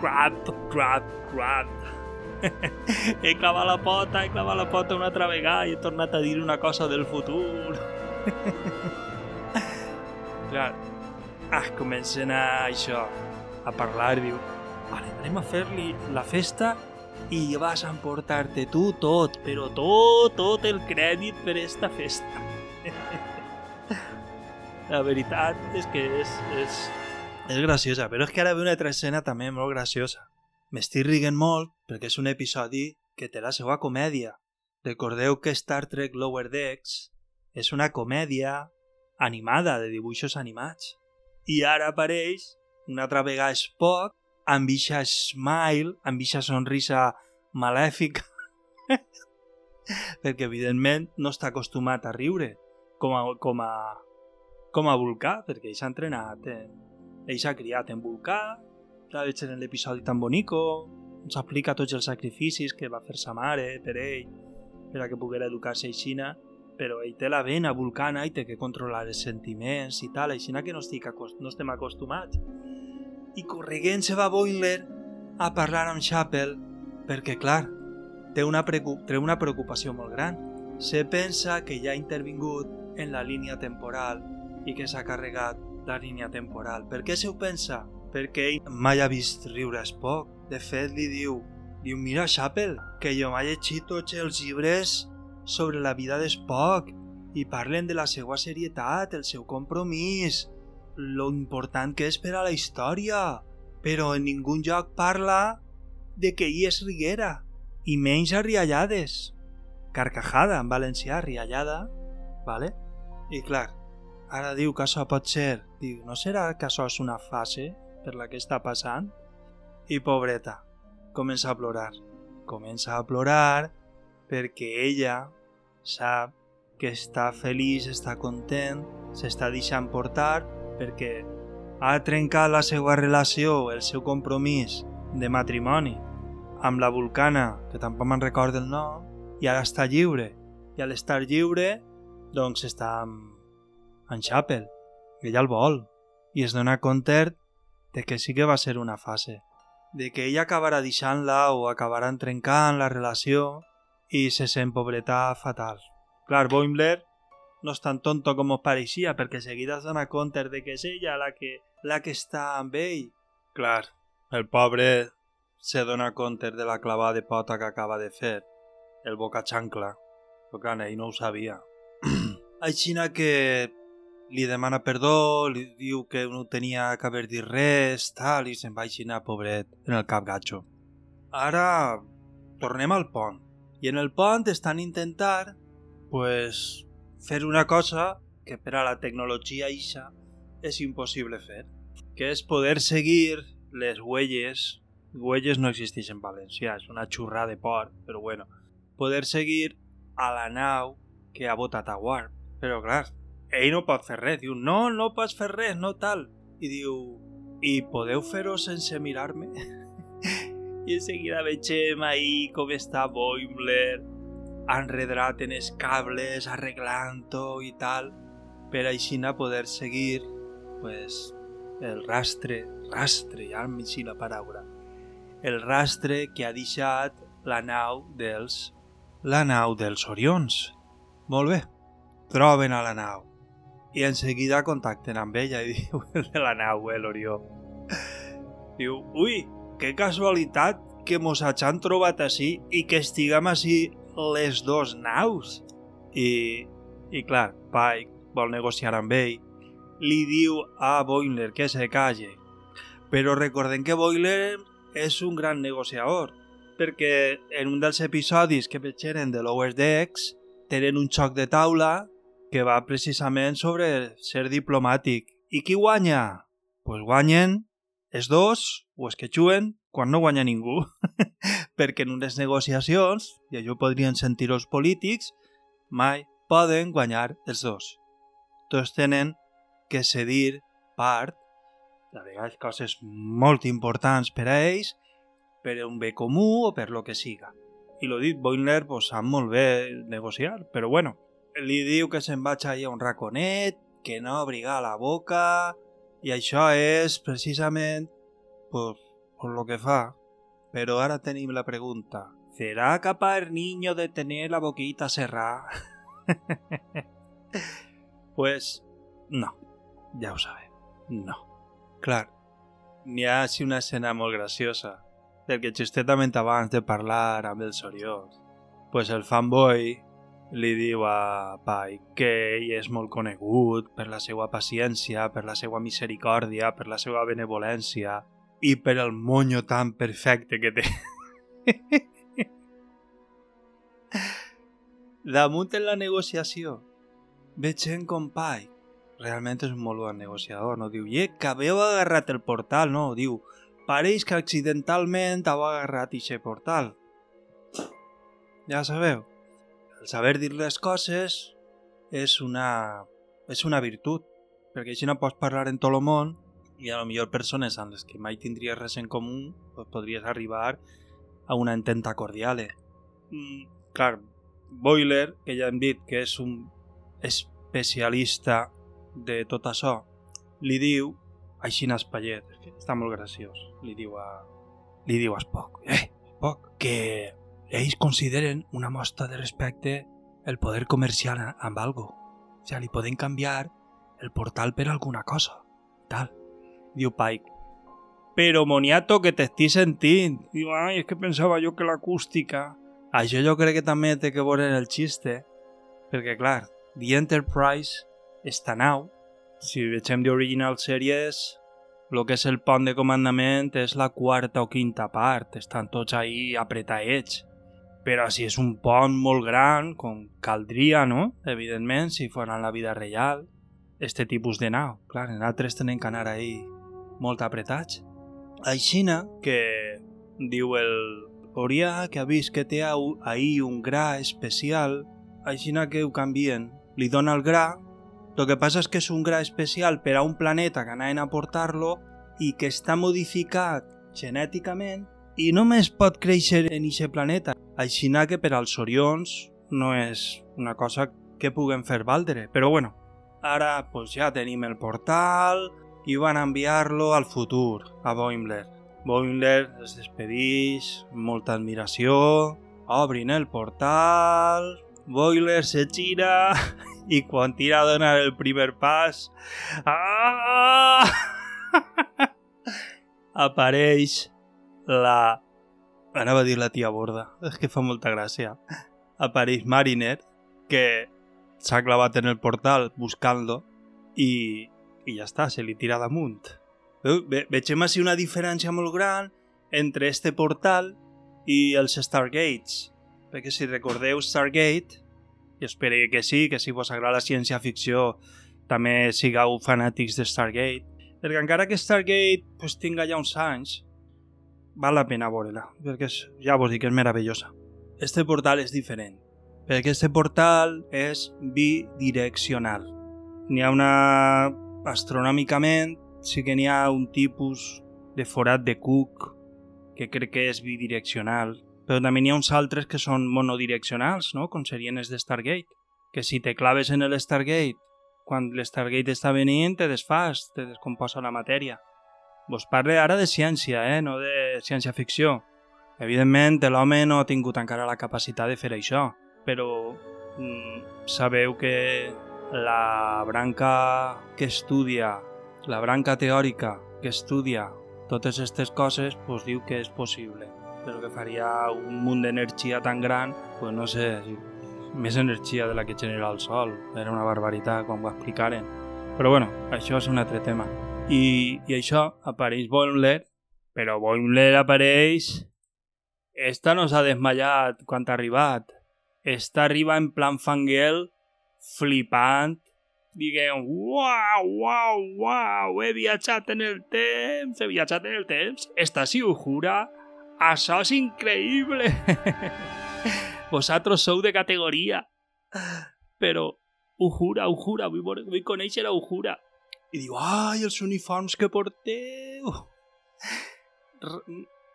crap, crap, crap. <laughs> he clavat la pota, he clavat la pota una altra vegada i he tornat a dir una cosa del futur. <laughs> Clar, ah, comencen a això, a parlar diu, vale, anem a fer-li la festa i vas a emportar-te tu tot, però tot, tot el crèdit per esta festa. <laughs> la veritat és que és, és, és graciosa, però és que ara ve una altra escena també molt graciosa. M'estic riguent molt perquè és un episodi que té la seva comèdia. Recordeu que Star Trek Lower Decks és una comèdia animada, de dibuixos animats. I ara apareix una altra vegada Spock amb eixa smile, amb eixa sonrisa malèfica, <laughs> perquè evidentment no està acostumat a riure com a, com a, com a Vulcà, perquè ell s'ha entrenat, en, ell s'ha criat en Vulcà, veig en l'episodi tan bonico, ens explica tots els sacrificis que va fer sa mare per ell, per a que poguera educar-se aixina, però ell té la vena vulcana i té que controlar els sentiments i tal, aixina que no, estic acost no estem acostumats. I correguent se va Boiler a parlar amb Chappell perquè, clar, té una, té una preocupació molt gran. Se pensa que ja ha intervingut en la línia temporal i que s'ha carregat la línia temporal. Per què se ho pensa? Perquè ell mai ha vist riure a Spock. De fet, li diu, diu, mira, Chappell, que jo m'he llegit tots els llibres sobre la vida d'Spock i parlen de la seva serietat, el seu compromís, lo important que és per a la història, però en ningú lloc parla de que ell és riguera, i menys a riallades. carcajada en valencià, riallada, vale? I clar, ara diu que això pot ser, diu, no serà que això és una fase per la que està passant? I pobreta, comença a plorar. Comença a plorar perquè ella sap que està feliç, està content, s'està deixant portar perquè ha trencat la seva relació, el seu compromís de matrimoni amb la Vulcana, que tampoc me'n recordo el nom, i ara està lliure. I al estar lliure, doncs està amb, en Chapel. I ella el vol. I es dona compte de que sí que va ser una fase. De que ella acabarà deixant-la o acabaran trencant la relació i se sent pobreta fatal. Clar, Boimler no és tan tonto com es pareixia perquè seguida es dona compte de que és ella la que, la que està amb ell. Clar, el pobre se dona compte de la clavada de pota que acaba de fer, el boca xancla, però ell no ho sabia. <clears throat> Aixina que li demana perdó, li diu que no tenia que haver dit res, tal, i se'n va aixinar, pobret, en el cap gatxo. Ara tornem al pont. I en el pont estan intentar pues, fer una cosa que per a la tecnologia ixa és impossible fer, que és poder seguir les huelles Huelles no existeix en valencià, és una xurrada de port, però bueno. Poder seguir a la nau que ha votat a Warp. Però clar, ell no pot fer res. Diu, no, no pots fer res, no tal. I diu, i podeu fer-ho sense mirar-me? <laughs> I en seguida vegem ahir com està Boimler enredrat en els cables, arreglant-ho i tal, per així poder seguir pues, el rastre, rastre, ja em la paraula, el rastre que ha deixat la nau dels... la nau dels Orions. Molt bé, troben a la nau i en seguida contacten amb ella i <laughs> diu de la nau, eh, l'Orió. Diu, ui, que casualitat que mos hagin trobat així i que estiguem així les dos naus. I, i clar, Pike vol negociar amb ell, li diu a Boiler que se calle. Però recordem que Boiler és un gran negociador, perquè en un dels episodis que vegeren de l'Oest Decks tenen un xoc de taula que va precisament sobre ser diplomàtic. I qui guanya? Pues guanyen els dos o els que juguen quan no guanya ningú. <laughs> perquè en unes negociacions, i això podrien sentir els polítics, mai poden guanyar els dos. Tots tenen que cedir part de vegades coses molt importants per a ells, per un bé comú o per lo que siga. I lo dit, Boimler pues, sap molt bé negociar, però bueno, li diu que se'n vaig allà a un raconet, que no abriga la boca, i això és precisament pues, por lo que fa. Però ara tenim la pregunta. ¿Será capaz el niño de tener la boquita cerrada? <laughs> pues no, ja ho sabem, no. Clar, n'hi ha una escena molt graciosa, perquè justament abans de parlar amb el Soriós, pues el fanboy li diu a Pai que ell és molt conegut per la seva paciència, per la seva misericòrdia, per la seva benevolència i per el monyo tan perfecte que té. <laughs> Damunt en la negociació, veig gent com Pai realment és un molt bon negociador, no? Diu, i que haveu agarrat el portal, no? Diu, pareix que accidentalment heu agarrat aquest portal. Ja sabeu, el saber dir les coses és una, és una virtut, perquè així no pots parlar en tot el món i a lo millor persones amb les que mai tindries res en comú pues podries arribar a una ententa cordial. Mm, clar, Boiler, que ja hem dit que és un especialista de tot això, li diu així en Espallet, està molt graciós, li diu a, li diu a Spock, eh, Spock, que ells consideren una mostra de respecte el poder comercial amb algo. O sigui, li poden canviar el portal per alguna cosa. Tal. Diu Pike. Però, moniato, que t'estic sentint. Diu, ai, és que pensava jo que l'acústica... Això jo crec que també té que veure el xiste, perquè, clar, The Enterprise esta nau, si vegem d'original sèries, el que és el pont de comandament és la quarta o quinta part, estan tots ahí apretadets. Però si és un pont molt gran, com caldria, no? Evidentment, si fos en la vida real, este tipus de nau. Clar, nosaltres tenem que anar ahí molt apretats. Aixina que diu el Orià que ha vist que té ahí un gra especial, aixina que ho canvien. Li dona el gra, el que passa és que és un gra especial per a un planeta que anaven a portar-lo i que està modificat genèticament i només pot créixer en aquest planeta. Aixina que per als Orions no és una cosa que puguem fer valdre. Però bueno, ara pues, ja tenim el portal i van enviar-lo al futur, a Boimler. Boimler es despedeix, molta admiració, obrin el portal, Boiler se gira <laughs> i quan tira a donar el primer pas... Ah! <laughs> apareix la... Anava a dir la tia Borda, és que fa molta gràcia. Apareix Mariner, que s'ha clavat en el portal buscant-lo i, i ja està, se li tira damunt. Ve vegem així una diferència molt gran entre este portal i els Stargates. Perquè si recordeu Stargate, i espero que sí, que si vos agrada la ciència-ficció també sigueu fanàtics de Stargate, perquè encara que Stargate pues, tinga ja uns anys, val la pena veure-la, perquè és, ja vos dic que és meravellosa. Este portal és diferent, perquè este portal és bidireccional. N'hi ha una... astronòmicament sí que n'hi ha un tipus de forat de Cook que crec que és bidireccional, però també n'hi ha uns altres que són monodireccionals, no? com serien els de Stargate, que si te claves en el Stargate, quan l'Stargate està venint, te desfas, te descomposa la matèria. Vos parle ara de ciència, eh? no de ciència-ficció. Evidentment, l'home no ha tingut encara la capacitat de fer això, però mm, sabeu que la branca que estudia, la branca teòrica que estudia totes aquestes coses, pues diu que és possible, però que faria un munt d'energia tan gran, pues no sé, més energia de la que genera el Sol. Era una barbaritat quan ho explicaren. Però bueno, això és un altre tema. I, i això apareix Boimler, però Boimler apareix... Esta no s'ha desmallat quan ha arribat. Esta arriba en plan fanguel, flipant, diguem, uau, uau, uau, he viatjat en el temps, he viatjat en el temps, esta si ho jura, això és increïble. <laughs> Vosaltres sou de categoria. Però ho jura, ho jura, vull, vull conèixer ho jura. I diu, ai, els uniforms que porteu. <laughs>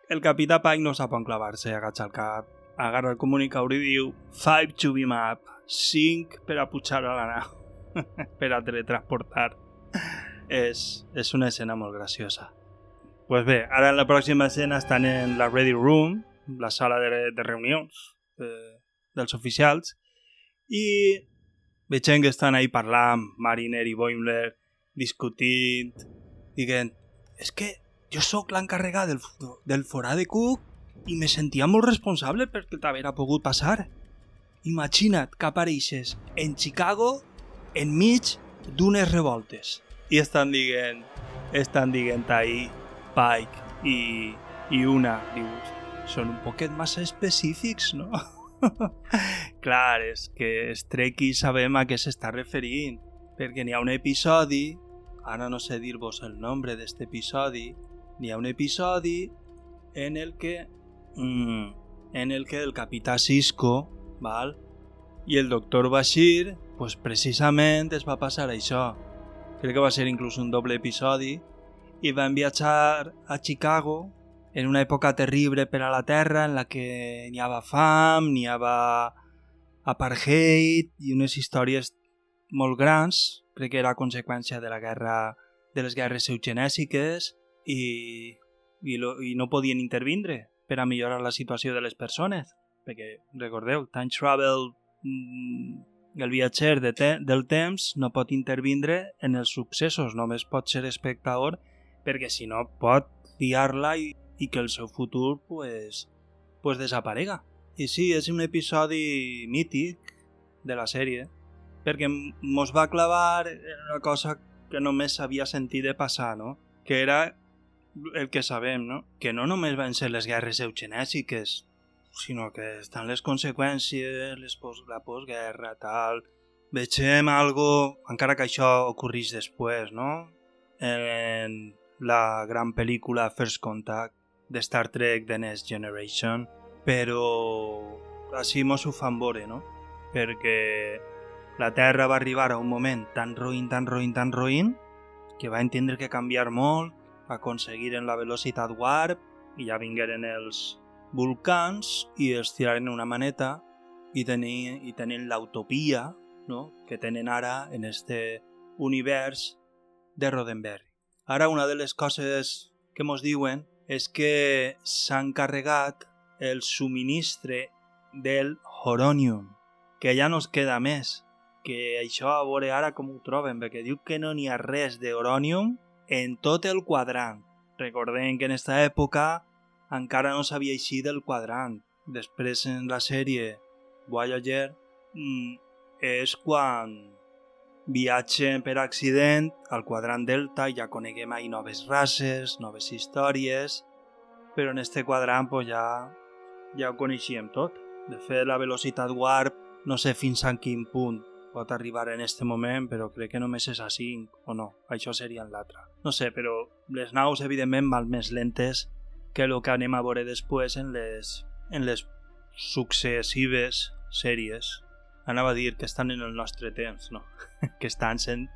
El capità Pike no sap on clavar-se, agacha el cap, agarra el comunicador i diu, 5 to beam up, 5 per a pujar a la nau, <laughs> per a teletransportar. És, és una escena molt graciosa. Pues bé, ara en la pròxima escena estan en la Ready Room, la sala de, de reunions de, dels oficials, i veiem que estan ahí parlant, Mariner i Boimler, discutint, dient, és que jo sóc l'encarregat del, del forà de Cook i me sentia molt responsable perquè t'haver pogut passar. Imagina't que apareixes en Chicago enmig d'unes revoltes. I estan dient, estan dient ahí Pike i, i una, dius, són un poquet massa específics, no? <laughs> Clar, és que Strecky sabem a què s'està referint, perquè n'hi ha un episodi, ara no sé dir-vos el nombre d'este episodi, n'hi ha un episodi en el que mm, en el que el capità Cisco, val? I el doctor Bashir, pues precisament es va passar això. Crec que va ser inclús un doble episodi i van viatjar a Chicago en una època terrible per a la Terra en la que n'hi havia fam, n'hi havia apartheid i unes històries molt grans, crec que era conseqüència de la guerra de les guerres eugenèsiques i, i, lo, i no podien intervindre per a millorar la situació de les persones perquè, recordeu, time travel mm, el viatger de te del temps no pot intervindre en els successos, només pot ser espectador perquè si no pot liar-la i, i que el seu futur pues, pues desaparega. I sí, és un episodi mític de la sèrie perquè mos va clavar una cosa que només s'havia sentit de passar, no? Que era el que sabem, no? Que no només van ser les guerres eugenèsiques, sinó que estan les conseqüències, les pos la postguerra, tal... Vegem algo, encara que això ocorrís després, no? En la gran pel·lícula First Contact de Star Trek The Next Generation, però així mos ho fan veure, no? Perquè la Terra va arribar a un moment tan roïn, tan roïn, tan roïn, que va entendre que canviar molt, aconseguiren la velocitat warp i ja vingueren els volcans i es tiraren una maneta i, tenen, i tenen l'utopia no? que tenen ara en este univers de Roddenberry. Ara una de les coses que mos diuen és que s'han carregat el subministre del Horonium, que ja no es queda més, que això a veure ara com ho troben, perquè diu que no n'hi ha res d'Horonium en tot el quadrant. Recordem que en aquesta època encara no sabia així del quadrant. Després en la sèrie Voyager mm, és quan viatgen per accident al quadrant delta i ja coneguem ahí noves races, noves històries, però en este quadrant pues, ja, ja ho coneixíem tot. De fet, la velocitat warp no sé fins a quin punt pot arribar en este moment, però crec que només és a 5 o no, això seria en l'altre. No sé, però les naus evidentment van més lentes que el que anem a veure després en les, en les successives sèries. Anava a dir que estan en el nostre temps, no? <laughs> que estan cent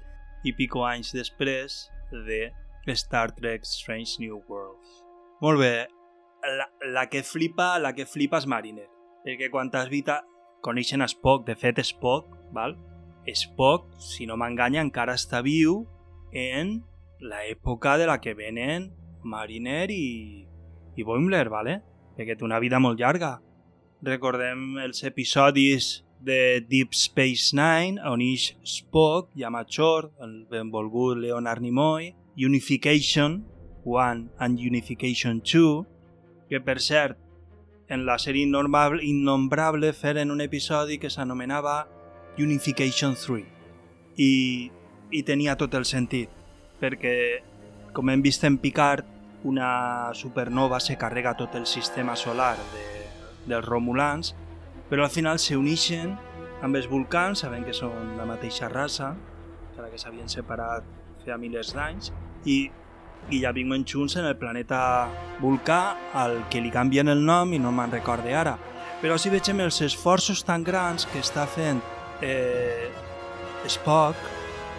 i pico anys després de Star Trek Strange New Worlds. Molt bé, la, la que flipa, la que flipa és Mariner, perquè quan t'has vist coneixen Spock, de fet Spock, val? Spock, si no m'enganya, encara està viu en l'època de la que venen Mariner i, i Boimler, ¿vale? perquè té una vida molt llarga. Recordem els episodis de Deep Space Nine, on ix Spock, Yamachor, el benvolgut Leonard Nimoy, Unification 1 and Unification 2, que per cert, en la sèrie innombrable, innombrable feren un episodi que s'anomenava Unification 3 i, i tenia tot el sentit perquè com hem vist en Picard una supernova se carrega tot el sistema solar de, dels Romulans, però al final se uneixen amb els volcans, sabent que són la mateixa raça, encara que s'havien separat feia milers d'anys, i, viuen junts en el planeta Volcà, al que li canvien el nom i no me'n recorde ara. Però si vegem els esforços tan grans que està fent eh, Spock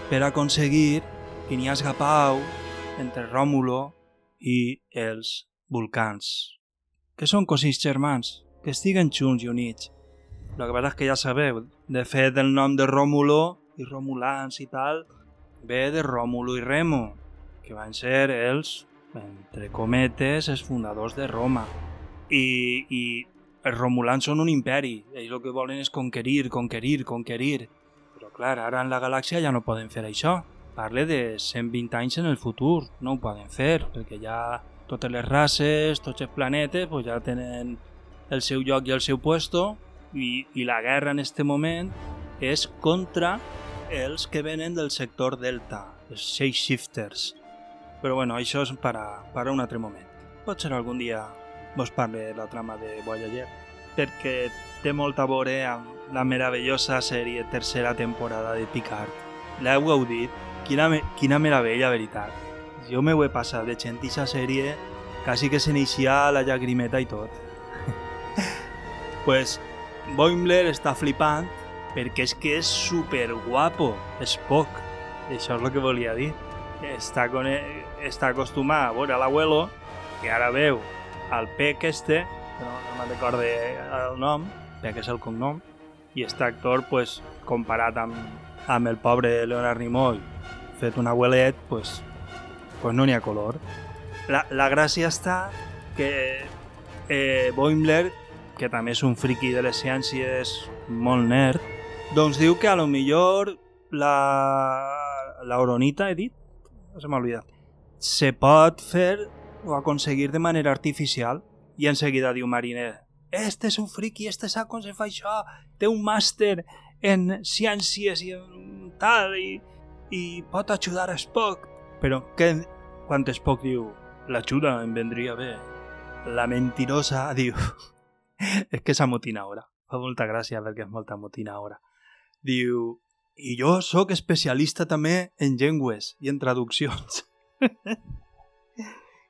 per aconseguir que n'hi hagi pau entre Ròmulo i els volcans, que són cosins germans, que estiguen junts i units. El que és que ja sabeu, de fet el nom de Ròmulo i Romulans i tal ve de Ròmulo i Remo, que van ser els, entre cometes, els fundadors de Roma. I, i els romulans són un imperi, ells el que volen és conquerir, conquerir, conquerir. Però clar, ara en la galàxia ja no poden fer això parle de 120 anys en el futur, no ho poden fer, perquè ja totes les races, tots els planetes, pues ja tenen el seu lloc i el seu puesto, i, i la guerra en este moment és contra els que venen del sector Delta, els Shifters. Però bueno, això és per a, per a un altre moment. Potser algun dia vos parle la trama de Voyager, perquè té molt a veure amb la meravellosa sèrie tercera temporada de Picard. L'heu gaudit? Quina, quina meravella, veritat. Jo me ho he passat de gent aquesta sèrie, quasi que se n'eixia la llagrimeta i tot. <laughs> pues Boimler està flipant perquè és que és super guapo, és poc. Això és el que volia dir. Està, està acostumat a veure l'abuelo, que ara veu el Pec este, que no, no me'n recorde el nom, Pec és el cognom, i este actor, pues, comparat amb, amb el pobre Leonard Nimoy, fet un abuelet, pues, pues no n'hi ha color. La, la gràcia està que eh, Boimler, que també és un friki de les ciències molt nerd, doncs diu que a lo millor la, la oronita, he dit? Se m'ha oblidat. Se pot fer o aconseguir de manera artificial i en seguida diu Mariner este és un friki, este sap com se fa això, té un màster en ciències i en tal, i, i pot ajudar a Spock. Però què, quan Spock diu l'ajuda em vendria bé, la mentirosa <laughs> diu és que s'amotina ara. Fa molta gràcia perquè és molta amotina ara. Diu, i jo sóc especialista també en llengües i en traduccions. <laughs>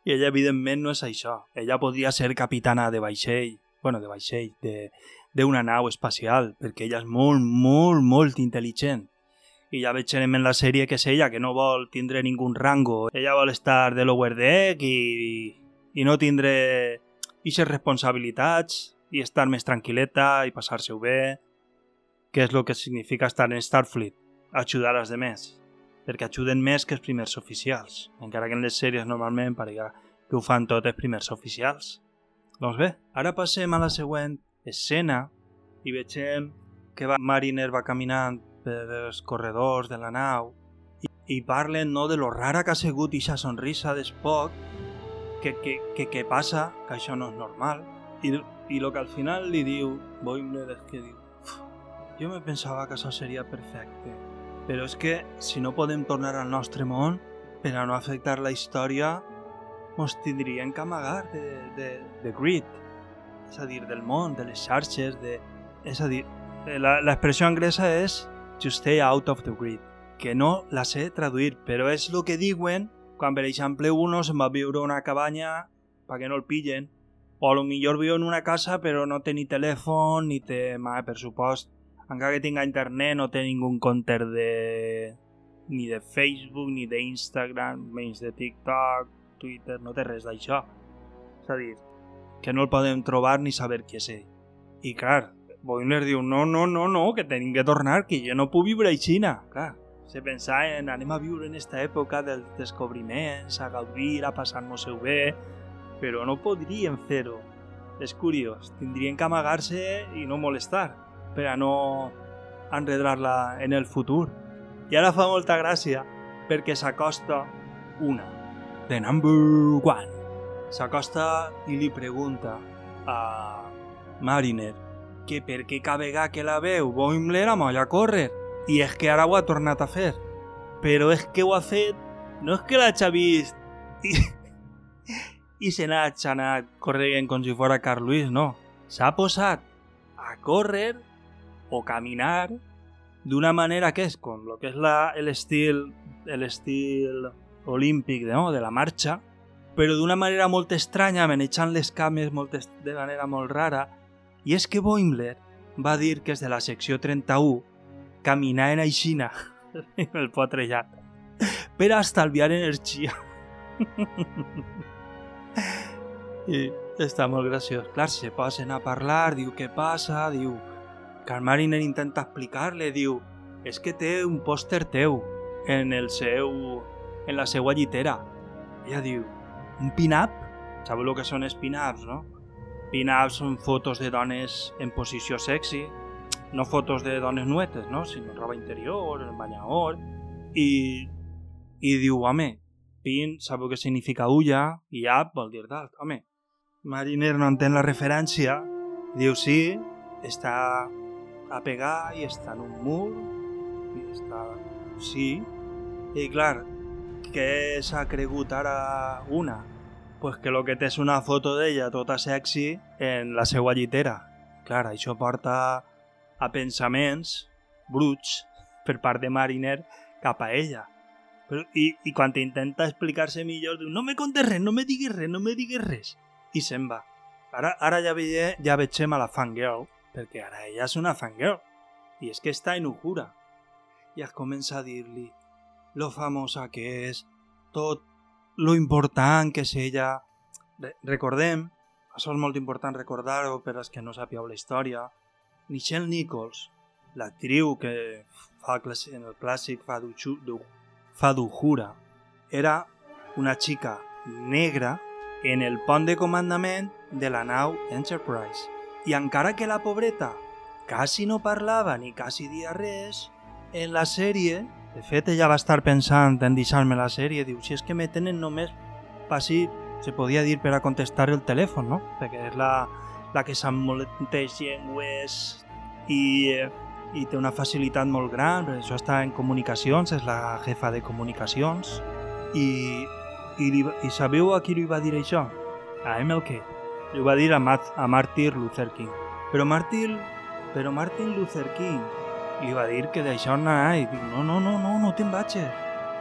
I ella, evidentment, no és això. Ella podria ser capitana de vaixell, bueno, de vaixell, d'una nau espacial, perquè ella és molt, molt, molt intel·ligent. I ja veig en la sèrie que és ella, que no vol tindre ningú rango. Ella vol estar de lower deck i, i no tindre ixes responsabilitats i estar més tranquil·leta i passar-se-ho bé, que és el que significa estar en Starfleet, ajudar als demés, perquè ajuden més que els primers oficials, encara que en les sèries normalment parega que ho fan tot els primers oficials. Doncs bé, ara passem a la següent escena i vegem que va, Mariner va caminant per els corredors de la nau i, i parlen no, de lo rara que ha sigut aquesta sonrisa d'Spock que, que, que, que passa, que això no és normal i, i lo que al final li diu Boimler és que diu jo me pensava que això seria perfecte però és que si no podem tornar al nostre món per a no afectar la història mos tindrien que amagar de, de, de grit és a dir, del món, de les xarxes, de... és a dir, eh, l'expressió anglesa és to stay out of the grid, que no la sé traduir, però és el que diuen quan, per exemple, uno se'n va viure una cabanya perquè no el pillen, o a lo millor viu en una casa però no té ni telèfon ni té, ma, per supost, encara que tinga internet no té ningú compte de ni de Facebook, ni d'Instagram, menys de TikTok, Twitter, no té res d'això. És a dir, que no el podem trobar ni saber qui és ell. I clar, Boimler diu, no, no, no, no, que tenim que tornar, que jo no puc viure a Xina. Clar, se pensava en anem a viure en esta època dels descobriments, a gaudir, a passar-nos-ho bé, però no podríem fer-ho. És curiós, tindrien que amagar-se i no molestar, per no enredar-la en el futur. I ara fa molta gràcia, perquè s'acosta una, the number one, s'acosta i li pregunta a Mariner que per què que la veu Boimler amolla a córrer. I és que ara ho ha tornat a fer. Però és que ho ha fet no és que l'hagi vist i, i se n'ha anat corrent com si fora Carl Luis, no. S'ha posat a córrer o caminar d'una manera que és com lo que és l'estil l'estil olímpic no? de la marxa però d'una manera molt estranya, manejant les cames molt de manera molt rara, i és que Boimler va dir que és de la secció 31 caminar en aixina <laughs> el potrellat per a estalviar energia. <laughs> I està molt graciós. Clar, se posen a parlar, diu què passa, diu... Que el Mariner intenta explicar-li, diu és que té un pòster teu en el seu... en la seva llitera. Ella diu, un pin-up, sabeu el que són els pin-ups, no? Pin-ups són fotos de dones en posició sexy, no fotos de dones nuetes, no? sinó roba interior, en banyador, i, i diu, home, pin, sabeu què significa ulla, i up vol dir dalt, home. Mariner no entén la referència, diu sí, està a pegar i està en un mur, i està... Sí, i clar, què s'ha cregut ara una? Pues que lo que té és una foto d'ella tota sexy en la seva llitera. Clar, això porta a pensaments bruts per part de Mariner cap a ella. Però, i, I quan intenta explicar-se millor, diu, no me contes res, no me diguis res, no me diguis res. I se'n va. Ara, ara ja, veie, ja veiem a la fangirl, perquè ara ella és una fangirl. I és que està en Uhura. I es comença a dir-li, lo famosa que és, tot lo important que és ella. Re recordem, això és molt important recordar-ho per als que no sàpieu la història, Michelle Nichols, l'actriu que fa en el clàssic fa d'Ujura, era una xica negra en el pont de comandament de la nau Enterprise. I encara que la pobreta quasi no parlava ni quasi dia en la sèrie de fet, ella va estar pensant en deixar-me la sèrie. Diu, si és que me tenen només passi, se podia dir per a contestar el telèfon, no? Perquè és la, la que sap moltes llengües i, i té una facilitat molt gran, per això està en comunicacions, és la jefa de comunicacions. I, i, li, i sabeu a qui li va dir això? A MLK. Li ho va dir a, Mat a Martin Luther King. Però Martin, però Martin Luther King li va dir que d'això anava i diu, no, no, no, no, no te'n vagis.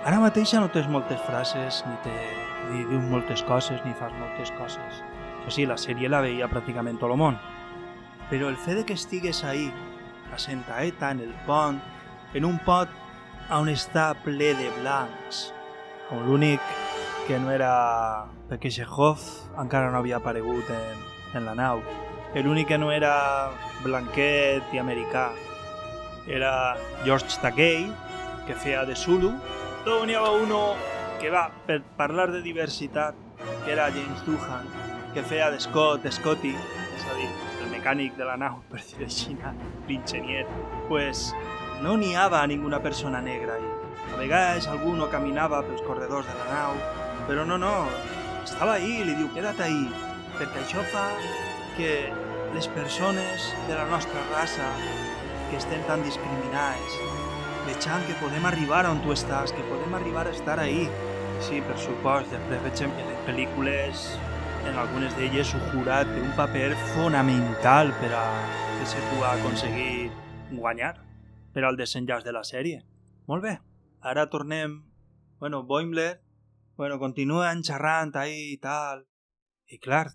Ara mateix no tens moltes frases, ni, te, ni dius moltes coses, ni fas moltes coses. Això sí, la sèrie la veia pràcticament tot el món. Però el fet de que estigues ahí, a Sentaeta, en el pont, en un pot on està ple de blancs, on l'únic que no era... perquè Chekhov encara no havia aparegut en, en la nau. L'únic que no era blanquet i americà era George Takei, que feia de Zulu. Luego n'hi havia uno que va per parlar de diversitat, que era James Doohan, que feia de Scott, Scotty, és a dir, el mecànic de la nau, <laughs> per dir així, l'enginyer. Pues no n'hi havia ninguna persona negra ahí. A vegades algú no caminava pels corredors de la nau, però no, no, estava ahí i li diu, queda't ahí, perquè això fa que les persones de la nostra raça que estem tan discriminades vegem que podem arribar on tu estàs, que podem arribar a estar ahí. Sí, per supost, després veiem que les pel·lícules, en algunes d'elles, Uhura té un paper fonamental per a que se pugui aconseguir guanyar per al desenllaç de la sèrie. Molt bé, ara tornem... Bueno, Boimler, bueno, continuen xerrant ahí i tal. I clar,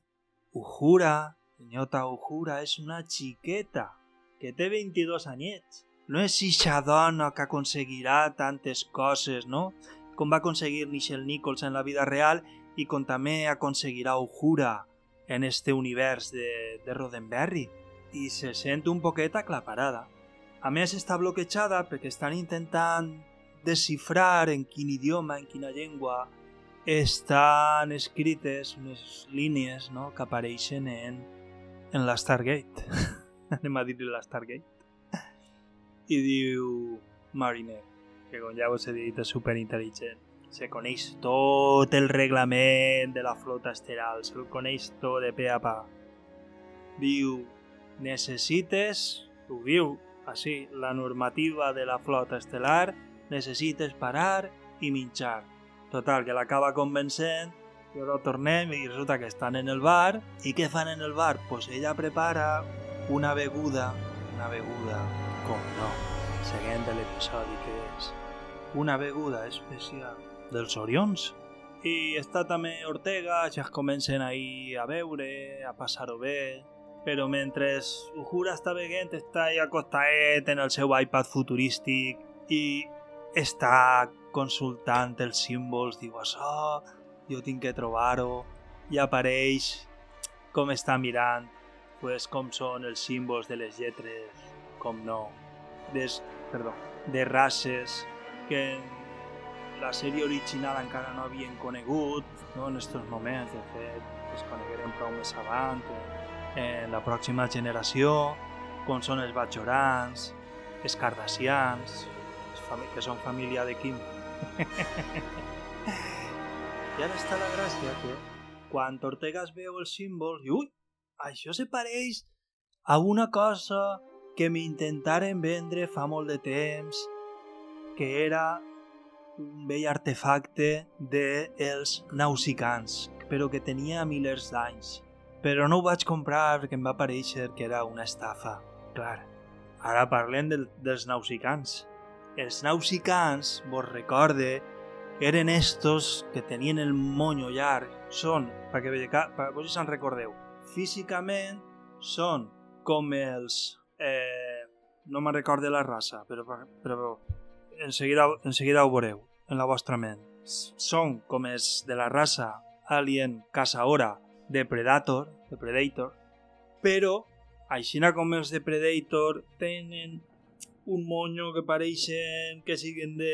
Uhura, senyota Uhura, és una xiqueta que té 22 anyets. No és eixa dona que aconseguirà tantes coses, no? Com va aconseguir Nichelle Nichols en la vida real i com també aconseguirà Uhura en este univers de, de Roddenberry. I se sent un poquet aclaparada. A més, està bloquejada perquè estan intentant descifrar en quin idioma, en quina llengua estan escrites unes línies no? que apareixen en, en la Stargate. <laughs> Anem a dir-li la Stargate. I diu Mariner, que com ja us he dit és superintel·ligent. Se coneix tot el reglament de la flota esteral, se el coneix tot de pe a pa. Diu, necessites, ho diu així, la normativa de la flota estel·lar, necessites parar i minxar. Total, que l'acaba convencent, però tornem i resulta que estan en el bar. I què fan en el bar? Pues ella prepara una beguda, una beguda, com no, seguint de l'episodi que és una beguda especial dels Orions. I està també Ortega, ja es comencen ahir a veure, a passar-ho bé, però mentre Uhura està veient, està ahí acostadet en el seu iPad futurístic i està consultant els símbols, diu això, jo tinc que trobar-ho, i apareix com està mirant, pues, com són els símbols de les lletres, com no, des, perdó, de races que la sèrie original encara no havien conegut, no, en aquests moments, de fet, es coneguerem prou més avant, en la pròxima generació, com són els Bajorans, els Cardassians, que són família de Kim. I ara està la gràcia que quan Ortega es veu els símbols, i ui, això se pareix a una cosa que m'intentaren vendre fa molt de temps, que era un vell artefacte dels nausicans, però que tenia milers d'anys. Però no ho vaig comprar perquè em va parèixer que era una estafa. Clar, ara parlem del, dels nausicans. Els nausicans, vos recorde, eren estos que tenien el monyo llarg. Són, perquè per vos se'n recordeu, físicament són com els... Eh, no me'n recorde la raça, però, però en seguida, en seguida ho veureu en la vostra ment. Són com els de la raça Alien Casaora de Predator, de Predator, però aixina com els de Predator tenen un monyo que pareixen que siguen de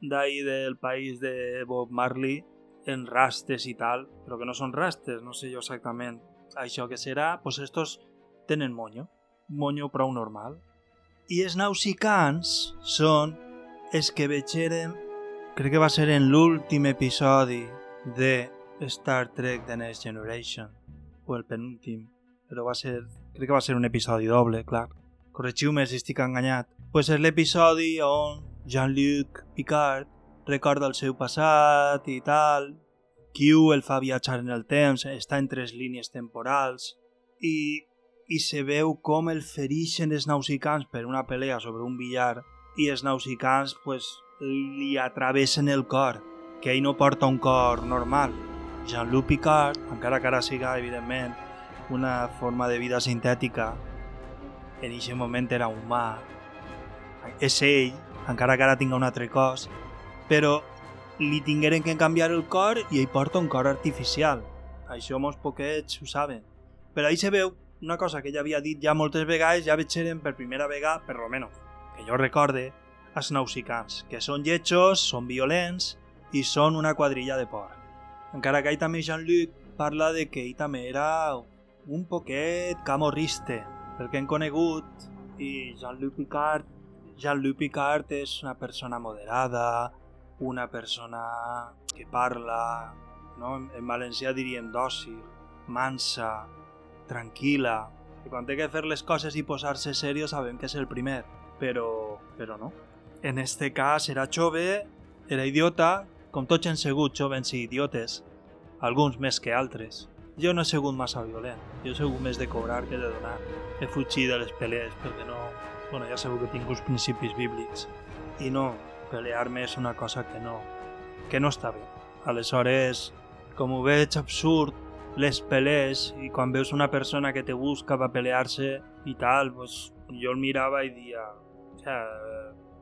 d'ahí del país de Bob Marley en rastes i tal, però que no són rastes, no sé jo exactament això que serà, doncs estos tenen monyo, monyo prou normal. I els nausicans són els que vegeren, crec que va ser en l'últim episodi de Star Trek The Next Generation, o el penúltim, però va ser, crec que va ser un episodi doble, clar. Corregiu-me si estic enganyat. Pues és l'episodi on Jean-Luc Picard recorda el seu passat i tal, Q el fa viatjar en el temps, està en tres línies temporals i, i se veu com el ferixen els nausicans per una pelea sobre un billar i els nausicans pues, li atravessen el cor, que ell no porta un cor normal. Jean-Luc Picard, encara que ara siga, evidentment, una forma de vida sintètica, en aquest moment era humà. És ell, encara que ara tinga un altre cos, però li tingueren que canviar el cor i ell porta un cor artificial. Això molts poquets ho saben. Però ahí se veu una cosa que ella havia dit ja moltes vegades, ja veixeren per primera vegada, per lo menos, que jo recorde, els nausicans, que són lletjos, són violents i són una quadrilla de por. Encara que ell també Jean-Luc parla de que ell també era un poquet camorriste, pel que hem conegut, i Jean-Luc Picard, Jean-Luc Picard és una persona moderada, una persona que parla, no? en, en valencià diríem dòcil, mansa, tranquil·la, i quan té que fer les coses i posar-se serio sabem que és el primer, però, però no. En este cas era jove, era idiota, com tots han sigut jovens i idiotes, alguns més que altres. Jo no he sigut massa violent, jo he sigut més de cobrar que de donar. He fugit de les pelees perquè no... Bueno, ja sabeu que tinc uns principis bíblics. I no, pelear-me és una cosa que no, que no està bé. Aleshores, com ho veig absurd, les pelees, i quan veus una persona que te busca va pelear-se i tal, pues, jo el mirava i dia, o sea,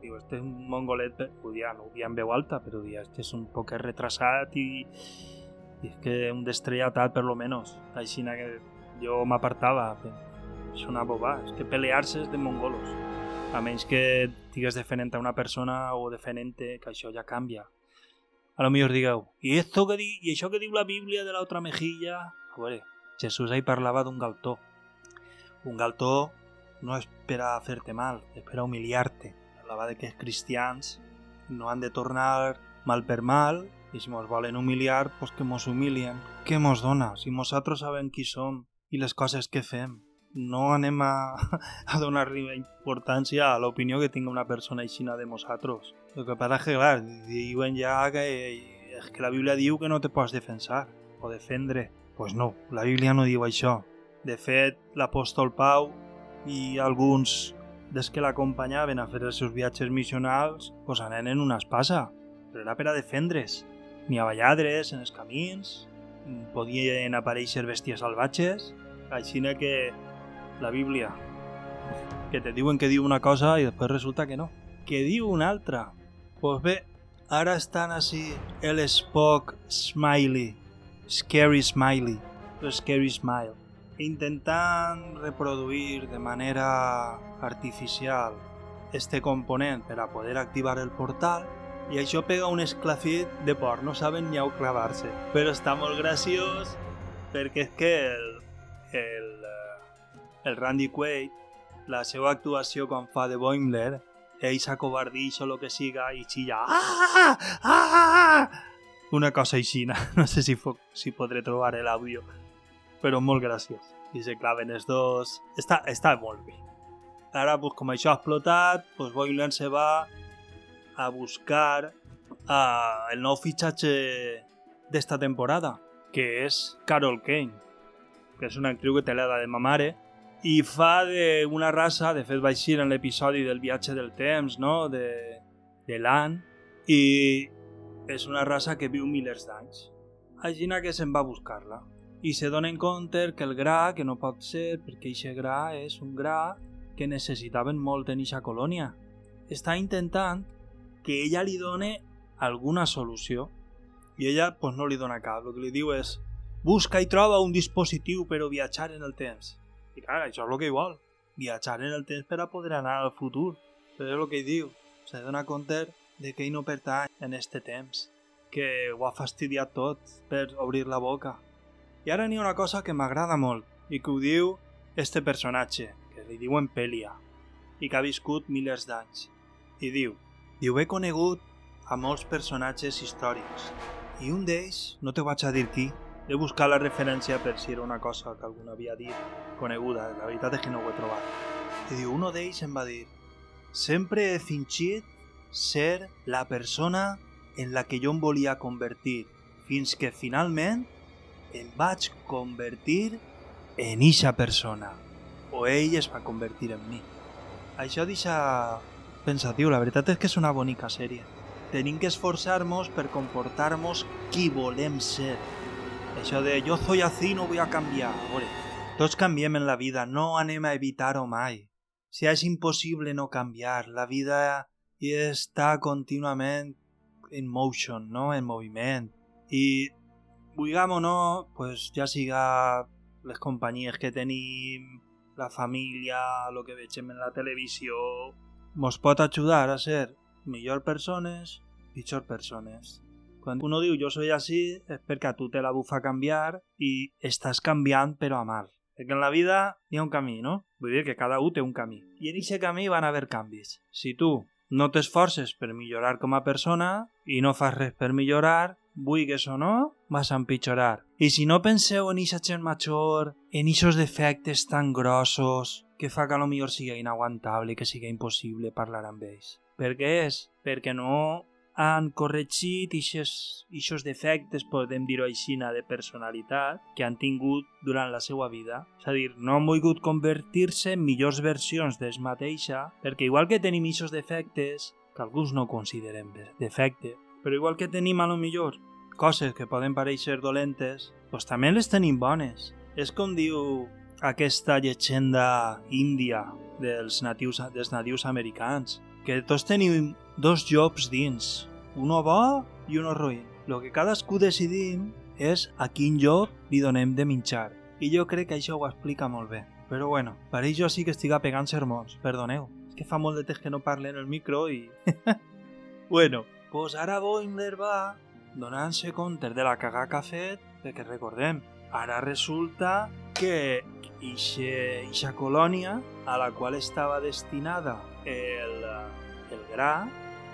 diu, este és un mongolet, ho dia, no ho dia en veu alta, però dia, este és un poc retrasat i, i és que un destrellat per lo menos. Així que jo m'apartava, és una boba, és que pelear-se és de mongolos. A menys que estigues defendent a una persona o defendent que això ja canvia. A lo millor digueu, i, esto que di, i això que diu la Bíblia de l'altra mejilla... A veure, Jesús ahí parlava d'un galtó. Un galtó no és per a fer-te mal, és per a humiliar-te. Parlava de que els cristians no han de tornar mal per mal i si mos volen humiliar, pues que mos humilien. Què mos dona? Si nosaltres sabem qui som i les coses que fem, no anem a, <laughs> a donar-li importància a l'opinió que tinga una persona aixina de nosaltres. El que passa és que, clar, diuen ja que, és que la Bíblia diu que no te pots defensar o defendre. Doncs pues no, la Bíblia no diu això. De fet, l'apòstol Pau i alguns des que l'acompanyaven a fer els seus viatges missionals pues anen en una espasa, però era per a defendre's. N'hi havia lladres en els camins, podien aparèixer bèsties salvatges, així que la Bíblia, que te diuen que diu una cosa i després resulta que no, que diu una altra. Doncs pues bé, ara estan així el Spock Smiley, Scary Smiley, el Scary Smile, intentant reproduir de manera artificial este component per a poder activar el portal i això pega un esclafit de por, no saben ni on clavar-se. Però està molt graciós perquè és que el, el, el Randy Quaid, la seva actuació quan fa de Boimler, ell s'acobardix o el que siga i xilla ah, ah, ah! una cosa així, no sé si, si podré trobar l'àudio, però molt graciós. I se claven els dos... Està, està molt bé. Ara, pues, com això ha explotat, pues, Boimler se va a buscar uh, el nou fitxatge d'esta temporada, que és Carol Kane, que és una actriu que té l'edat de ma mare, i fa d'una raça, de fet vaig ir en l'episodi del viatge del temps, no? de, de l'an, i és una raça que viu milers d'anys. Agina que se'n va a buscar-la i se dona en compte que el gra, que no pot ser perquè aquest gra és un gra que necessitaven molt en eixa colònia. Està intentant que ella li done alguna solució i ella pues, no li dona cap. El que li diu és busca i troba un dispositiu per a viatjar en el temps. I clar, això és el que vol. Viatjar en el temps per a poder anar al futur. Però és el que diu. Se dona compte de que ell no pertany en este temps. Que ho ha fastidiat tot per obrir la boca. I ara n'hi ha una cosa que m'agrada molt i que ho diu este personatge, que li diuen Pelia, i que ha viscut milers d'anys. I diu, diu, he conegut a molts personatges històrics, i un d'ells, no te vaig a dir qui, he buscat la referència per si era una cosa que algú havia dit coneguda, la veritat és que no ho he trobat. I diu, uno d'ells em va dir sempre he fingit ser la persona en la que jo em volia convertir fins que finalment em vaig convertir en eixa persona. O ell es va convertir en mi. Això deixa pensatiu, la veritat és que és una bonica sèrie. Tenim que esforçar-nos per comportar-nos qui volem ser. Això de jo soy así, no voy a canviar. A veure, tots canviem en la vida, no anem a evitar-ho mai. Si és impossible no canviar, la vida està contínuament en motion, no? en moviment. I, vulguem o no, pues ja siga les companyies que tenim, la família, el que vegem en la televisió, mos pot ajudar a ser millor persones, pitjor persones. Quan uno diu jo soy así és perquè tu te la bufa canviar i estàs canviant però a mal. Perquè en la vida hi ha un camí, no? Vull dir que cada un té un camí. I en aquest camí van haver canvis. Si tu no t'esforces per millorar com a persona i no fas res per millorar, vulguis o no, vas a empitjorar. I si no penseu en eixa gent major, en eixos defectes tan grossos, que fa que millor siga inaguantable i que siga impossible parlar amb ells. Per què és? Perquè no han corregit eixos defectes, podem dir-ho així, de personalitat que han tingut durant la seva vida. És a dir, no han volgut convertir-se en millors versions d'ells mateixa, perquè igual que tenim eixos defectes, que alguns no considerem defecte, però igual que tenim a lo millor coses que poden pareixer dolentes, doncs també les tenim bones. És com diu aquesta llegenda índia dels natius, dels nadius americans, que tots tenim dos jobs dins, uno bo i uno ruïn. Lo que cadascú decidim és a quin job li donem de menjar. I jo crec que això ho explica molt bé. Però bueno, pareix jo sí que estiga pegant sermons, perdoneu. És que fa molt de temps que no parle en el micro i... <laughs> bueno, pues ara Boimler va donant-se compte de la cagada que ha fet, perquè recordem, ara resulta que eixa colònia a la qual estava destinada el, el gra,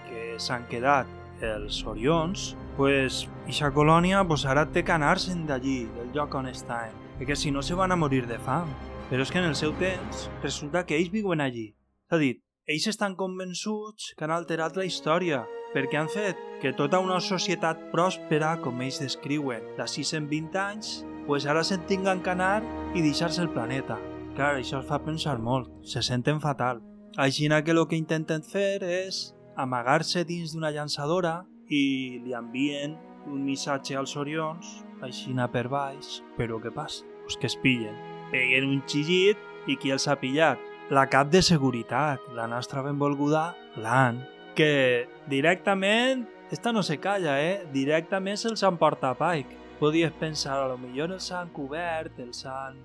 que s'han quedat els Orions, pues eixa colònia pues, ara té que anar-se'n d'allí, del lloc on estan, perquè si no se van a morir de fam. Però és que en el seu temps resulta que ells viuen allí. És a dir, ells estan convençuts que han alterat la història, perquè han fet que tota una societat pròspera, com ells descriuen, de 620 anys, pues ara se'n tinguen que anar i deixar-se el planeta. Clar, això els fa pensar molt, se senten fatal. Així que el que intenten fer és amagar-se dins d'una llançadora i li envien un missatge als Orions, així per baix, però què passa? Pues que es pillen. Peguen un xillit i qui els ha pillat? La cap de seguretat, la nostra benvolguda, l'An, que directament, esta no se calla, eh? Directament se'ls emporta a Pike. Podies pensar, a lo millor els han cobert, els han...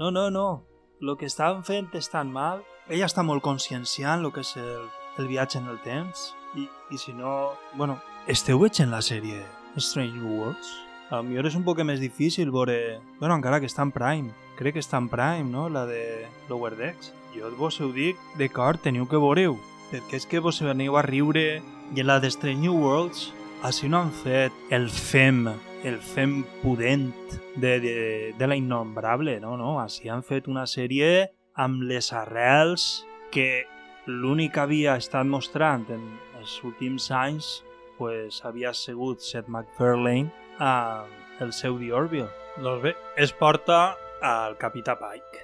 No, no, no. Lo que estan fent és tan mal. Ella està molt conscienciant el que és el, el viatge en el temps. I, I si no... Bueno, esteu veient la sèrie Strange New Worlds? A lo millor és un poc més difícil veure... Bueno, encara que està en Prime. Crec que està en Prime, no? La de Lower Decks. Jo vos ho dic, d'acord, teniu que veure-ho perquè és que vos veniu a riure i en la de Strange New Worlds així no han fet el fem el fem pudent de, de, de la innombrable, no, no, així han fet una sèrie amb les arrels que l'únic que havia estat mostrant en els últims anys pues, havia sigut Seth MacFarlane a el seu The Orville. Doncs bé, es porta al Capità Pike.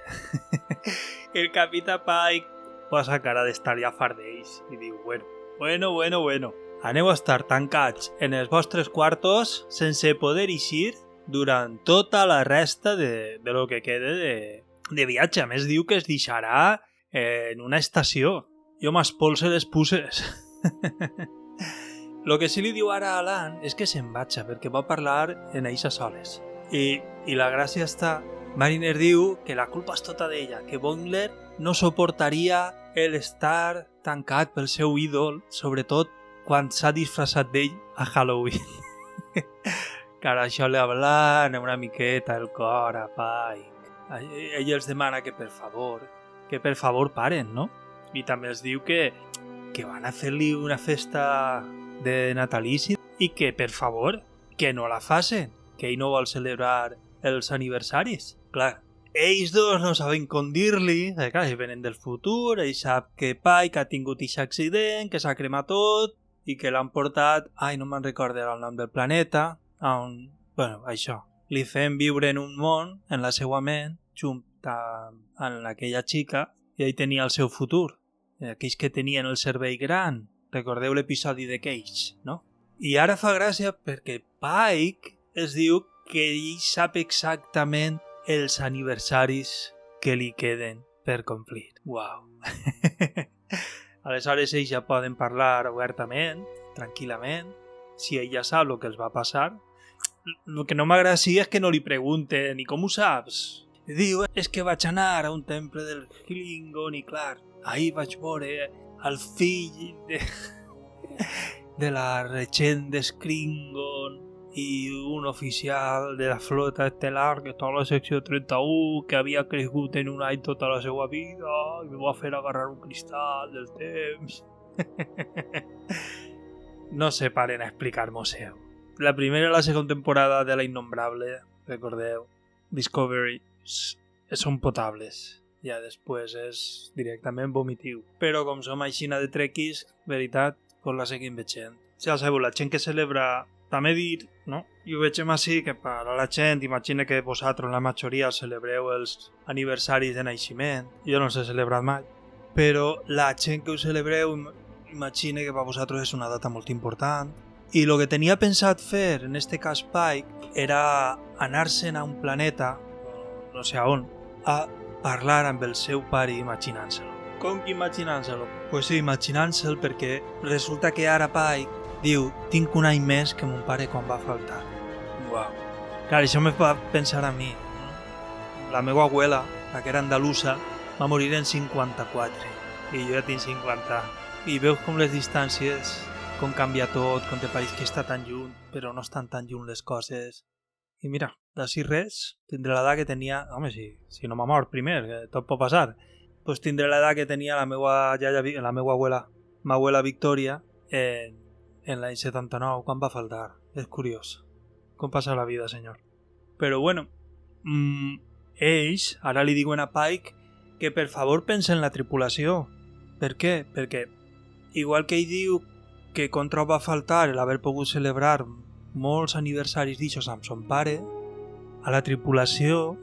<laughs> el Capità Pike posa cara d'estar ja fart d'ells i diu, bueno, bueno, bueno, bueno, aneu a estar tancats en els vostres quartos sense poder eixir durant tota la resta de, de lo que quede de, de viatge. A més, diu que es deixarà en una estació. Jo m'espolse les puces. <laughs> Lo que sí li diu ara a Alan és que se'n vaig perquè va parlar en eixa soles. I, I la gràcia està... Mariner diu que la culpa és tota d'ella, que Bongler no suportaria el estar tancat pel seu ídol, sobretot quan s'ha disfressat d'ell a Halloween. <laughs> que ara això li hablan una miqueta el cor a Pike. Ell els demana que per favor, que per favor paren, no? I també els diu que, que van a fer-li una festa de natalici i que per favor, que no la facin, que ell no vol celebrar els aniversaris. Clar, ells dos no saben com dir-li, eh, clar, venen del futur, ell sap que Pike ha tingut aquest accident, que s'ha cremat tot, i que l'han portat, ai, no me'n recordo el nom del planeta, on, bueno, això, li fem viure en un món, en la seva ment, junt amb aquella xica, i ell tenia el seu futur. Aquells que tenien el cervell gran. Recordeu l'episodi de Cage, no? I ara fa gràcia perquè Pike es diu que ell sap exactament els aniversaris que li queden per complir. Wow. <laughs> Aleshores ells ja poden parlar obertament, tranquil·lament, si ell ja sap el que els va passar. El que no m'agrada és que no li pregunten i com ho saps? Diu, és que vaig anar a un temple del Klingon i clar, ahir vaig veure el fill de, <laughs> de la regent de Skringon i un oficial de la flota estel·lar que està a la secció 31 que havia crescut en un any tota la seva vida i me va fer agarrar un cristal del temps <laughs> no se paren a explicar-m'ho la primera i la segona temporada de La Innombrable recordeu Discovery són potables. Ja després és directament vomitiu però com som aixina de trequis veritat, pues la seguim veient ja sabeu, la gent que celebra també dir, no? I ho vegem així, que per a la gent, imagina que vosaltres, la majoria, celebreu els aniversaris de naixement. Jo no els he celebrat mai. Però la gent que ho celebreu, imagina que per a vosaltres és una data molt important. I el que tenia pensat fer, en este cas Pike, era anar-se'n a un planeta, no sé a on, a parlar amb el seu pare imaginant-se'l. Com que imaginant-se'l? Pues sí, imaginant-se'l perquè resulta que ara Pike Diu, tinc un any més que mon pare quan va faltar. Uau. Clar, això me fa pensar a mi. La meva abuela, la que era andalusa, va morir en 54 i jo ja tinc 50. I veus com les distàncies, com canvia tot, com te pareix que està tan lluny, però no estan tan lluny les coses. I mira, d'ací res, tindré l'edat que tenia... Home, sí, si no m'ha mort primer, que tot pot passar. Doncs pues tindré l'edat que tenia la meva, iaia, la meva abuela, ma abuela Victoria, en en l'any 79 quan va faltar. És curiós. Com passa la vida, senyor. Però bueno, mmm, ells ara li diuen a Pike que per favor pense en la tripulació. Per què? Perquè igual que ell diu que contra va faltar l'haver pogut celebrar molts aniversaris d'ixos amb son pare, a la tripulació,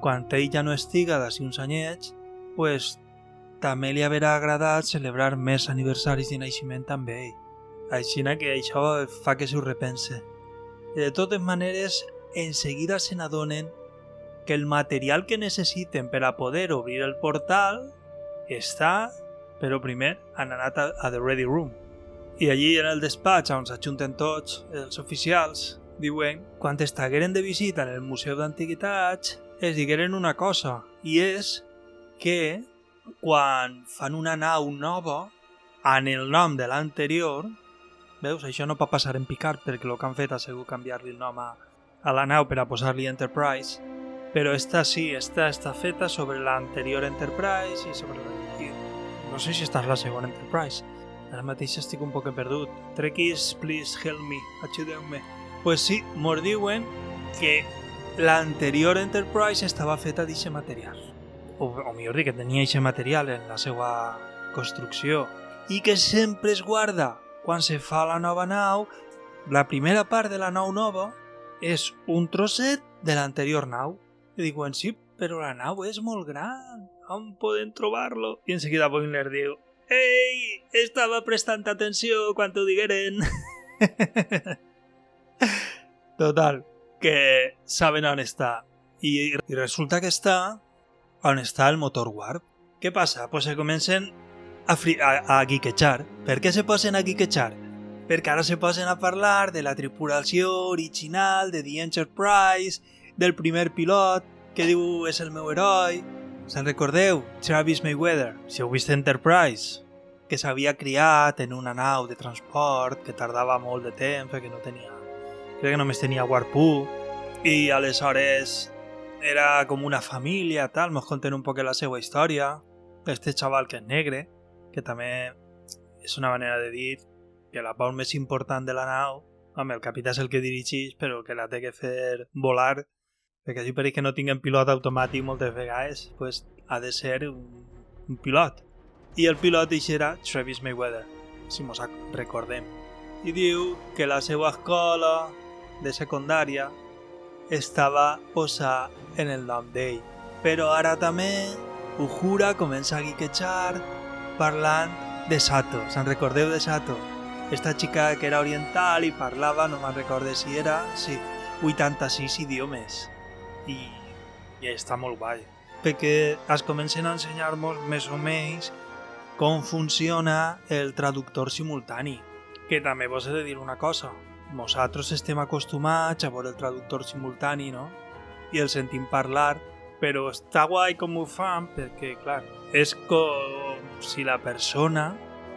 quan ell ja no estiga d'ací uns anyets, pues, també li haurà agradat celebrar més aniversaris de naixement amb ell. Així que això fa que s'ho repense. I de totes maneres, en seguida se n'adonen que el material que necessiten per a poder obrir el portal està, però primer han anat a, a The Ready Room. I allí en el despatx on s'ajunten tots els oficials, diuen, quan estagueren de visita en el Museu d'Antiguitats, es digueren una cosa, i és que quan fan una nau nova, en el nom de l'anterior, Veus? Això no pot passar en Picard perquè el que han fet ha sigut canviar-li el nom a, a la nau per a posar-li Enterprise. Però esta sí, esta està feta sobre l'anterior Enterprise i sobre la... No sé si esta és la segona Enterprise. Ara mateix estic un poc perdut. Trekkies, please help me, ajudeu-me. Pues sí, mos diuen que l'anterior Enterprise estava feta d'aquest material. O, o millor dir, que tenia aquest material en la seva construcció i que sempre es guarda quan se fa la nova nau, la primera part de la nau nova és un trosset de l'anterior nau. I diuen, sí, però la nau és molt gran, on podem trobar-lo? I en seguida Boimler diu, ei, estava prestant atenció quan t'ho digueren. <laughs> Total, que saben on està. I, I resulta que està on està el motor warp. Què passa? Pues se comencen a, a, a guiquejar. Per què se posen a guiquejar? Perquè ara se posen a parlar de la tripulació original de The Enterprise, del primer pilot, que diu és el meu heroi. Se'n recordeu? Travis Mayweather, si heu vist Enterprise, que s'havia criat en una nau de transport que tardava molt de temps perquè no tenia... Crec que només tenia warp i aleshores era com una família, tal, mos conten un poc la seva història, este xaval que és negre, que també és una manera de dir que la part més important de la nau, home, el capità és el que dirigeix, però que la té que fer volar, perquè així per que no tinguin pilot automàtic moltes vegades, pues, ha de ser un, un pilot. I el pilot era Travis Mayweather, si mos recordem. I diu que la seva escola de secundària estava posat en el nom d'ell. Però ara també Uhura comença a guiquejar parlant de Sato. Se'n recordeu de Sato? Esta xica que era oriental i parlava, no me'n recorde si era, sí, 86 idiomes. I, i està molt guai. Perquè es comencen a ensenyar-nos més o menys com funciona el traductor simultani. Que també vos he de dir una cosa. Nosaltres estem acostumats a veure el traductor simultani, no? I el sentim parlar, però està guai com ho fan perquè, clar, és com si la persona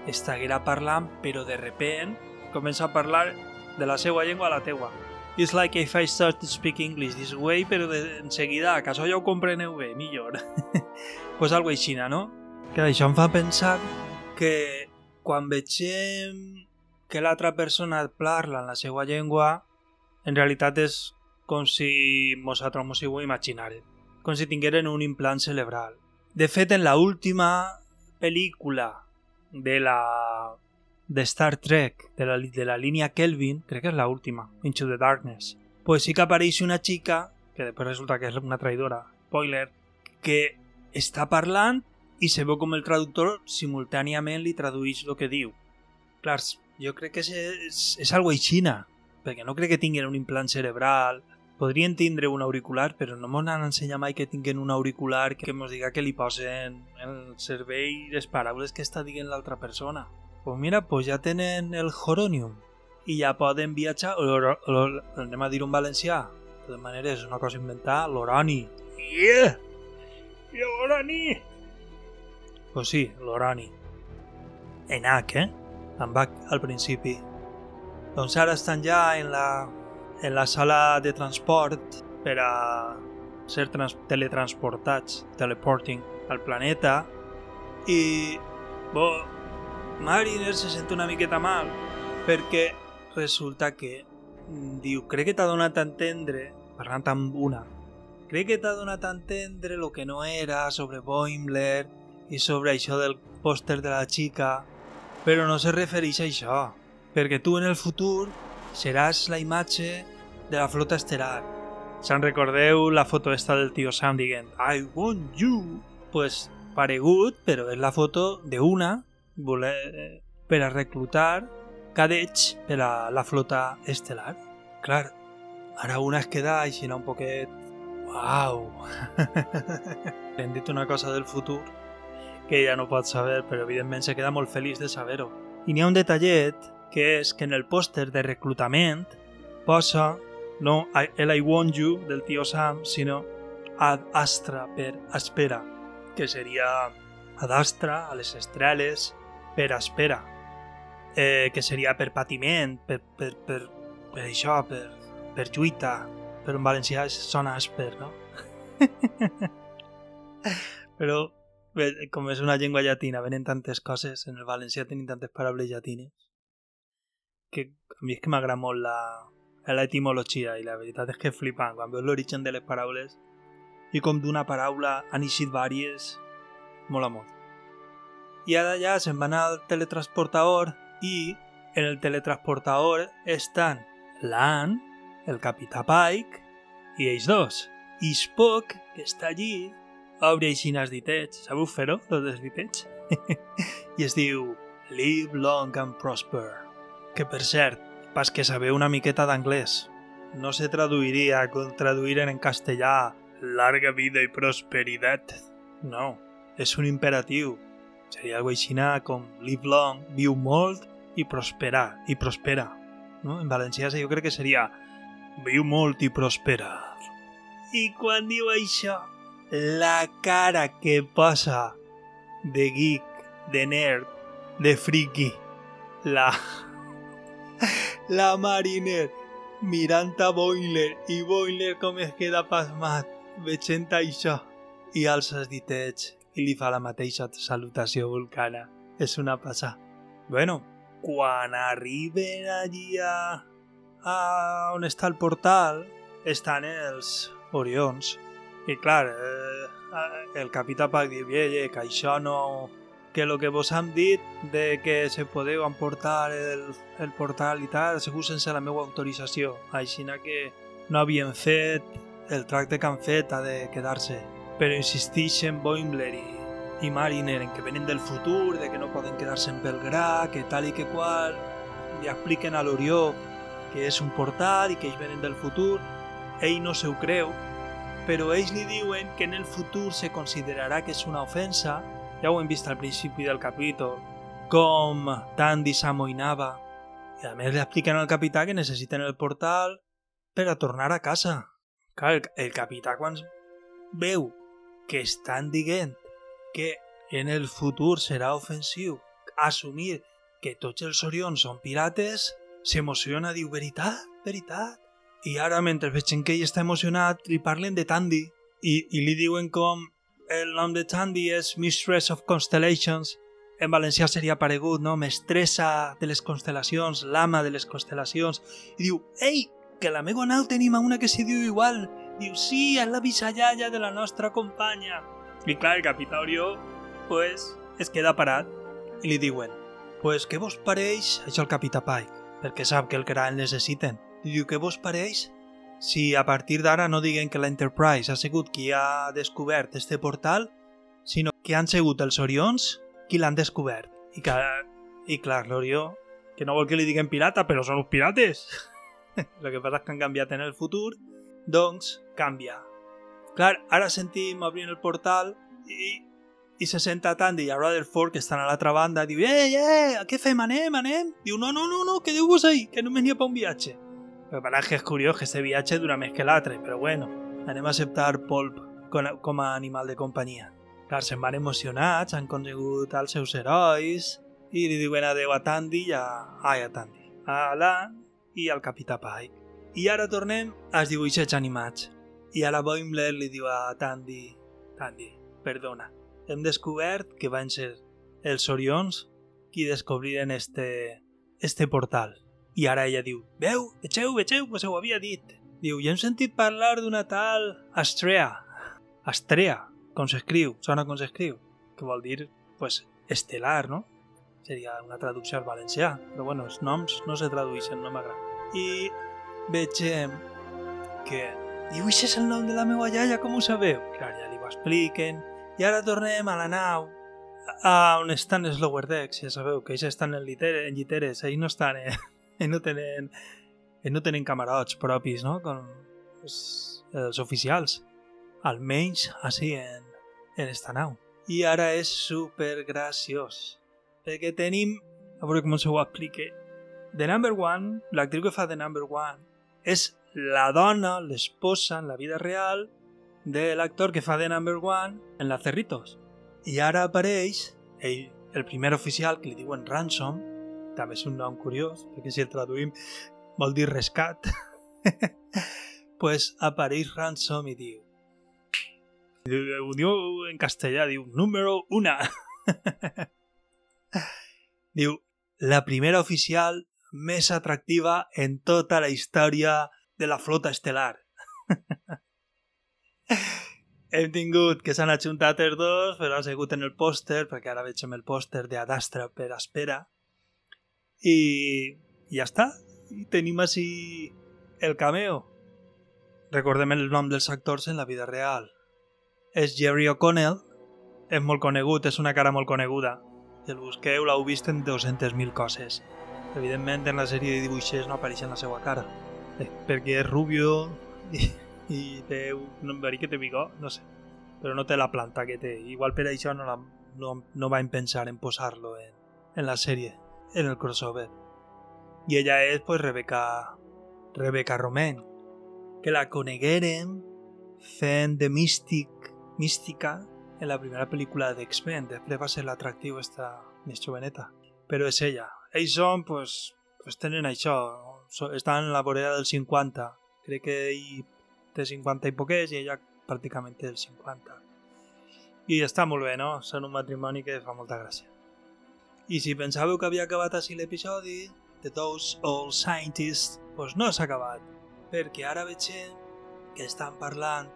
estiguera parlant, però de repent comença a parlar de la seva llengua a la teua. It's like if I start to speak English this way, però de, en seguida, acaso ja ho millor. <laughs> pues algo així, no? Que això em fa pensar que quan vegem que l'altra persona parla en la seva llengua, en realitat és com si nosaltres mos ho imaginàrem, com si tingueren un implant cerebral. De fet, en la última pel·lícula de la de Star Trek, de la, de la línia Kelvin, crec que és la última, Into the Darkness, pues sí que apareix una xica, que després resulta que és una traïdora, spoiler, que està parlant i se veu com el traductor simultàniament li tradueix el que diu. Clar, jo crec que és, és, és algo aixina, perquè no crec que tinguin un implant cerebral, podrien tindre un auricular, però no m'han ensenyat mai que tinguin un auricular que mos diga que li posen en el cervell les paraules que està dient l'altra persona. Pues mira, pues ja tenen el Horonium i ja poden viatjar, o, o, o, anem a dir un valencià, de totes maneres és una cosa inventada, l'Orani. Yeah! I l'Orani! Pues sí, l'Orani. En H, eh? Amb H al principi. Doncs ara estan ja en la en la sala de transport per a ser trans teletransportats, teleporting al planeta i bo, Mariner se sent una miqueta mal perquè resulta que diu, crec que t'ha donat a entendre parlant amb una crec que t'ha donat a entendre el que no era sobre Boimler i sobre això del pòster de la xica però no se refereix a això perquè tu en el futur seràs la imatge de la flota estelar. Se'n recordeu la foto esta del tio Sam dient I want you? Pues paregut, però és la foto d'una voler per a reclutar cadets per a la flota estelar. Clar, ara una es queda així un poquet... Uau! <laughs> Hem dit una cosa del futur que ella no pot saber, però evidentment se queda molt feliç de saber-ho. I n'hi ha un detallet que és que en el pòster de reclutament posa no el I Want You del tio Sam, sinó Ad Astra per Espera, que seria Ad Astra, a les estrelles, per espera, eh, que seria per patiment, per, per, per, per això, per, per lluita, però en valencià sona asper, no? <laughs> però com és una llengua llatina, venen tantes coses, en el valencià tenim tantes paraules llatines, que a mi és que m'agrada molt la, l'etimologia i la veritat és que és flipant. Quan veus l'origen de les paraules i com d'una paraula han eixit vàries mola molt. I ara ja se'n van al teletransportador i en el teletransportador estan l'An, el capità Pike i ells dos. I Spock, que està allí obre així els ditets. Sabeu fer-ho, els ditets? <laughs> i es diu Live long and prosper que per cert, pas que sabeu una miqueta d'anglès. No se traduiria com traduir en castellà larga vida i prosperitat. No, és un imperatiu. Seria algo així com live long, viu molt i prospera, i prospera. No? En valencià jo crec que seria viu molt i prospera. I quan diu això, la cara que posa de geek, de nerd, de friki, la <laughs> la Mariner mirant a Boiler i Boiler com es queda pasmat veient això i alça els ditets i li fa la mateixa salutació vulcana. És una passa. Bueno, quan arriben allí a, a on està el portal, estan els Orions. I clar, eh, el capità Pac diu, que això no, que lo que vos han dit de que se podeu emportar el, el portal i tal, segur sense la meva autorització. Així que no havien fet el tracte que han fet ha de quedar-se. Però insistixen Boimler i, i Mariner en que venen del futur, de que no poden quedar-se en Belgrà, que tal i que qual, li expliquen a l'Orió que és un portal i que ells venen del futur. Ell no se ho creu, però ells li diuen que en el futur se considerarà que és una ofensa, ja ho hem vist al principi del capítol, com Tandy s'amoïnava, i a més li expliquen al capità que necessiten el portal per a tornar a casa. Clar, el, el capità quan veu que estan dient que en el futur serà ofensiu assumir que tots els Orions són pirates, s'emociona, diu, veritat, veritat. I ara, mentre veig que ell està emocionat, li parlen de Tandy i, i li diuen com el nom de Tandy és Mistress of Constellations, en valencià seria paregut, no? Mestressa de les constel·lacions, l'ama de les constel·lacions. I diu, ei, que la meva nau tenim una que s'hi diu igual. Diu, sí, és la bisallalla de la nostra companya. I clar, el capità Orió, pues, es queda parat i li diuen, pues, què vos pareix? Això el capità Pike, perquè sap que el el necessiten. I diu, què vos pareix? Si a partir d'ara no diguen que la Enterprise ha sigut qui ha descobert este portal, sinó que han sigut els Orions qui l'han descobert. I, que, i clar, l'Orió, que no vol que li diguen pirata, però són uns pirates. <laughs> el que passa és que han canviat en el futur, doncs canvia. Clar, ara sentim obrint el portal i, i se senta Tandy i a Rutherford, que estan a l'altra banda, diu, ei, ei, què fem, anem, anem? Diu, no, no, no, no, quedeu-vos ahí, que no venia per un viatge. El que és curiós que este viatge dura més que l'altre, però bueno, anem a acceptar Polp com a animal de companyia. Clar, se'n van emocionats, han conegut els seus herois i li diuen adeu a Tandy i a... Ai, a Tandy. A Alan i al Capità Pike. I ara tornem als dibuixets animats. I ara Boimler li diu a Tandy, Tandy, perdona, hem descobert que van ser els Orions qui descobriren este, este portal. I ara ella diu, veu, vegeu, vegeu, pues ho havia dit. Diu, i hem sentit parlar d'una tal Astrea. Astrea, com s'escriu, sona com s'escriu, que vol dir, pues, estelar, no? seria una traducció al valencià, però bueno, els noms no se tradueixen, no m'agrada. I vegem que diu, això és el nom de la meva iaia, com ho sabeu? Clar, ja li ho expliquen. I ara tornem a la nau, a on estan els lower decks, ja sabeu que ells estan en, lliteres, en lliteres, ells no estan, eh? <laughs> ells no tenen, ells no tenen camarots propis, no? Com els, els oficials. Almenys així en, en esta nau. I ara és super graciós perquè tenim, a veure com se ho explique, The Number One, l'actriu que fa The Number One, és la dona, l'esposa en la vida real de l'actor que fa The Number One en la Cerritos. I ara apareix ell, el primer oficial, que li diuen Ransom, també és un nom curiós, perquè si el traduïm vol dir rescat, <laughs> pues apareix Ransom i diu ho diu en castellà, diu número una. <laughs> Diu, la primera oficial més atractiva en tota la història de la flota estel·lar. <laughs> Hem tingut que s'han ajuntat els dos, però ha sigut en el pòster, perquè ara veig el pòster d'Adastra per espera. I ja està. I tenim així el cameo. Recordem el nom dels actors en la vida real. És Jerry O'Connell, és molt conegut, és una cara molt coneguda si el busqueu l'heu vist en 200.000 coses. Evidentment en la sèrie de dibuixers no apareix en la seva cara, eh, perquè és rubio i, i té un verí que té bigó, no sé, però no té la planta que té. Igual per això no, la, no, no vam pensar en posar-lo en, en la sèrie, en el crossover. I ella és pues, Rebecca, Rebecca Romain, que la coneguérem fent de místic, mística en la primera pel·lícula d'X-Men, després va ser l'atractiu esta més joveneta. Però és ella. Són, pues, pues tenen això, estan en la vorera del 50. Crec que ell té 50 i poquets i ella pràcticament té el 50. I està molt bé, no? Són un matrimoni que fa molta gràcia. I si pensàveu que havia acabat així l'episodi, de Those Old Scientists, doncs no s'ha acabat, perquè ara veig que estan parlant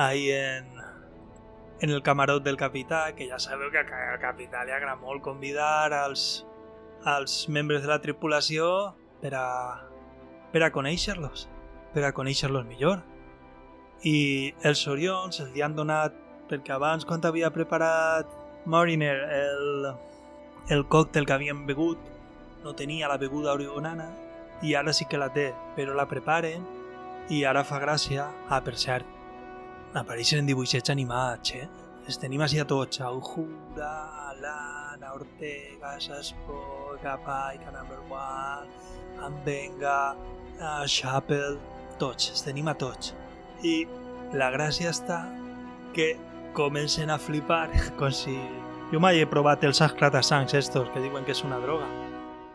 ahir en en el camarot del capità, que ja sabeu que al capità li agrada molt convidar als, als membres de la tripulació per a, per a conèixer-los, per a conèixer-los millor. I els Orions els li han donat, perquè abans quan havia preparat Mariner el, el còctel que havien begut, no tenia la beguda orionana i ara sí que la té, però la preparen i ara fa gràcia. Ah, per cert, apareixen dibuixets animats, eh? Els tenim així a tots. Aujura, Alana, Ortega, Saspo, Capaica, Number One, Ambenga, uh, Chapel... Tots, els tenim a tots. I la gràcia està que comencen a flipar <laughs> com si... Jo mai he provat els esclatasangs estos que diuen que és una droga.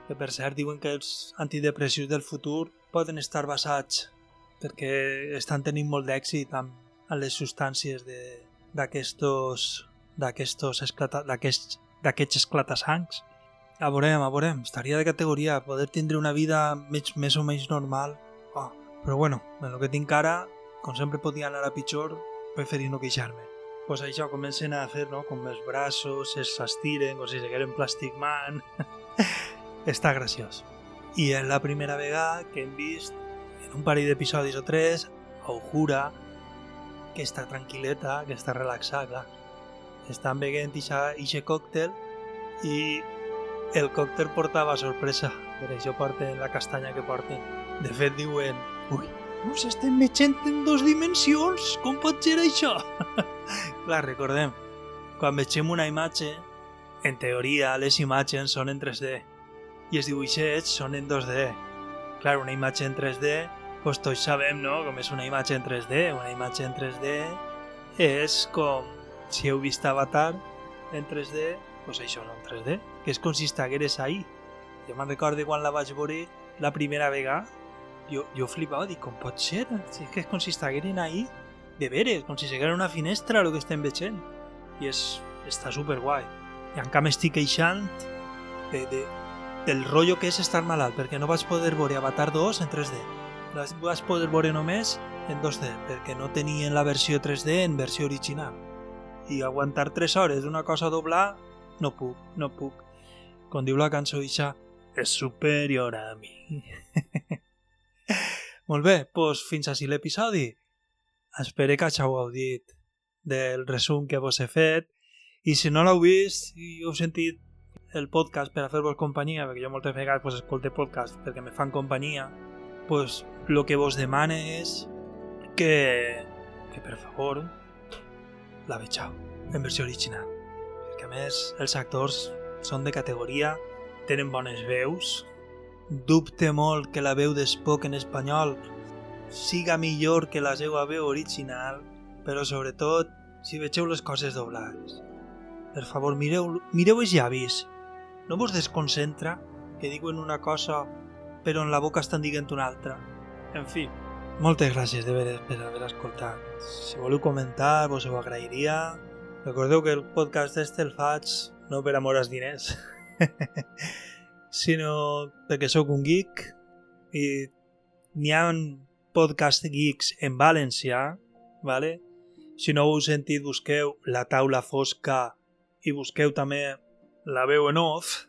Que per cert diuen que els antidepressius del futur poden estar basats perquè estan tenint molt d'èxit amb, amb les substàncies d'aquestos d'aquests d'aquests esclatasangs. A veurem, a veurem, estaria de categoria poder tindre una vida més, més o menys normal. Oh, però bueno, en el que tinc ara, com sempre podia anar a pitjor, preferir no queixar-me. Pues això, comencen a fer, no?, com els braços s'estiren, com si segueren Plastic Man. <laughs> Està graciós. I és la primera vegada que hem vist en un parell d'episodis o tres Augura que està tranquil·leta, que està relaxada, clar. Estan beguent ixe còctel i el còctel portava sorpresa, per això porten la castanya que porten. De fet, diuen, ui, us estem metgent en dos dimensions, com pot ser això? <laughs> Clar, recordem, quan vegem una imatge, en teoria les imatges són en 3D i els dibuixets són en 2D. Clar, una imatge en 3D, doncs tots sabem, no?, com és una imatge en 3D. Una imatge en 3D és com si heu vist Avatar en 3D, doncs això no en 3D, que és com si estigueres ahí. Jo me'n recordo quan la vaig veure la primera vegada, jo, jo flipava, dic, com pot ser? Si és que és com si estigueren ahí, de veres, com si seguera una finestra el que estem veient. I és, està super guai. I encara m'estic queixant de, de, del rotllo que és estar malalt, perquè no vaig poder veure Avatar 2 en 3D. La vaig poder veure només en 2D, perquè no tenien la versió 3D en versió original. I aguantar 3 hores d'una cosa a doblar, no puc, no puc. Com diu la cançó Ixa, és superior a mi. <laughs> Molt bé, doncs fins així l'episodi. Espero que hàgiu gaudit del resum que vos he fet i si no l'heu vist i heu sentit el podcast per a fer-vos companyia, perquè jo moltes vegades pues, escolte podcast perquè me fan companyia, pues el que vos demane és que, que per favor la vegeu en versió original. Perquè a més els actors són de categoria, tenen bones veus, dubte molt que la veu d'Spock en espanyol siga millor que la seva veu original, però sobretot si vegeu les coses doblades. Per favor, mireu, mireu els llavis. No vos desconcentra que diuen una cosa però en la boca estan dient una altra. En fi, moltes gràcies de veres per haver escoltat. Si voleu comentar, vos ho agrairia. Recordeu que el podcast este el faig no per amor als diners, <laughs> sinó perquè sóc un geek i n'hi ha podcast geeks en valencià, vale? si no heu sentit busqueu La taula fosca i busqueu també La veu en off,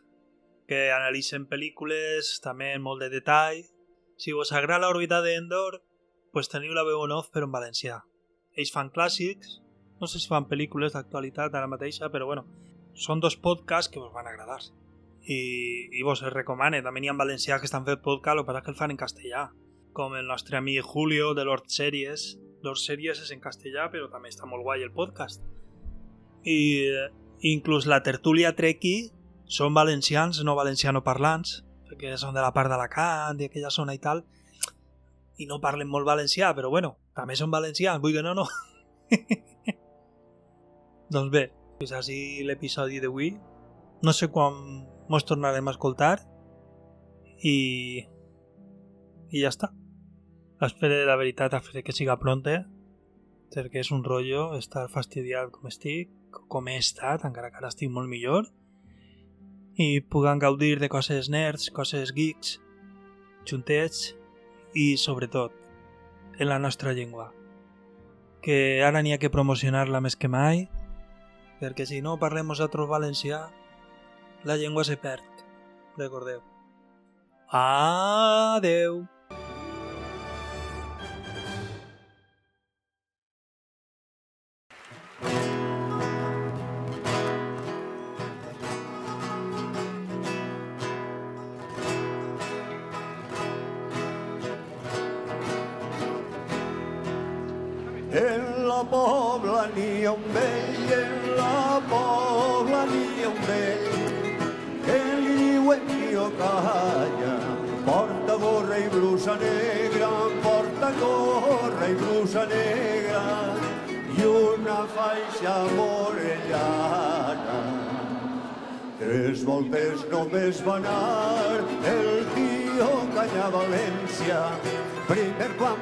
que analitzen pel·lícules també en molt de detall. Si vos agrada l'òrbita d'Endor, pues teniu La veu en off però en valencià. Ells fan clàssics, no sé si fan pel·lícules d'actualitat ara mateixa, però bueno, són dos podcasts que vos van agradar i, i vos els recomane. També n'hi ha que estan fent podcast, el que passa que el fan en castellà, com el nostre amic Julio de Lord Series. Lord Series és en castellà, però també està molt guai el podcast. I inclús la tertúlia Treki són valencians, no valenciano-parlants, perquè són de la part d'Alacant i aquella zona i tal, i no parlen molt valencià, però bueno, també són valencians, vull que no, no. <laughs> doncs bé, fins així l'episodi d'avui. No sé quan mos tornarem a escoltar i i ja està. Espero la veritat que siga pronta perquè és un rotllo estar fastidiat com estic, com he estat, encara que ara estic molt millor i puguem gaudir de coses nerds, coses geeks, juntets i, sobretot, en la nostra llengua. Que ara n'hi ha que promocionar-la més que mai perquè si no parlem nosaltres valencià, la llengua se perd. Recordeu. Adeu.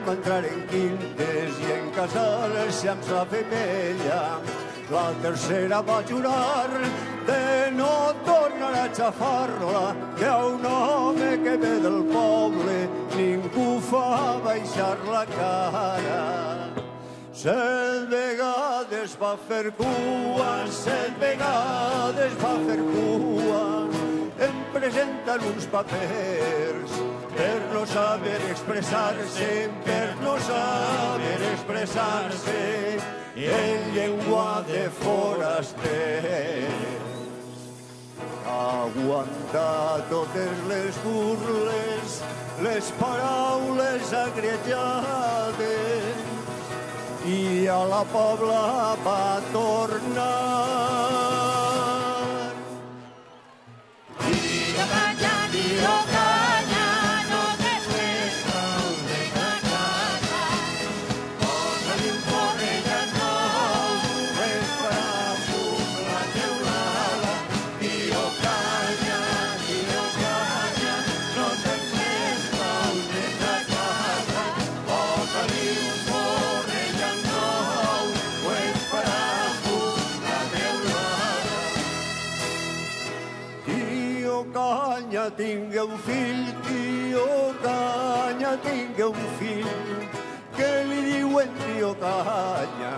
Primer quan va entrar en quintes i en casar-se amb sa femella. La tercera va jurar de no tornar a xafar-la, que a un home que ve del poble ningú fa baixar la cara. Set vegades va fer cua, set vegades va fer cua. Em presenten uns papers per no saber expressar-se, per no saber expressar-se en llengua de foraster. Aguantar totes les burles, les paraules agrejades, i a la pobla va tornar. Calla, Canya tingué un fill, tio Canya tingué un fill, que li diuen tio Canya.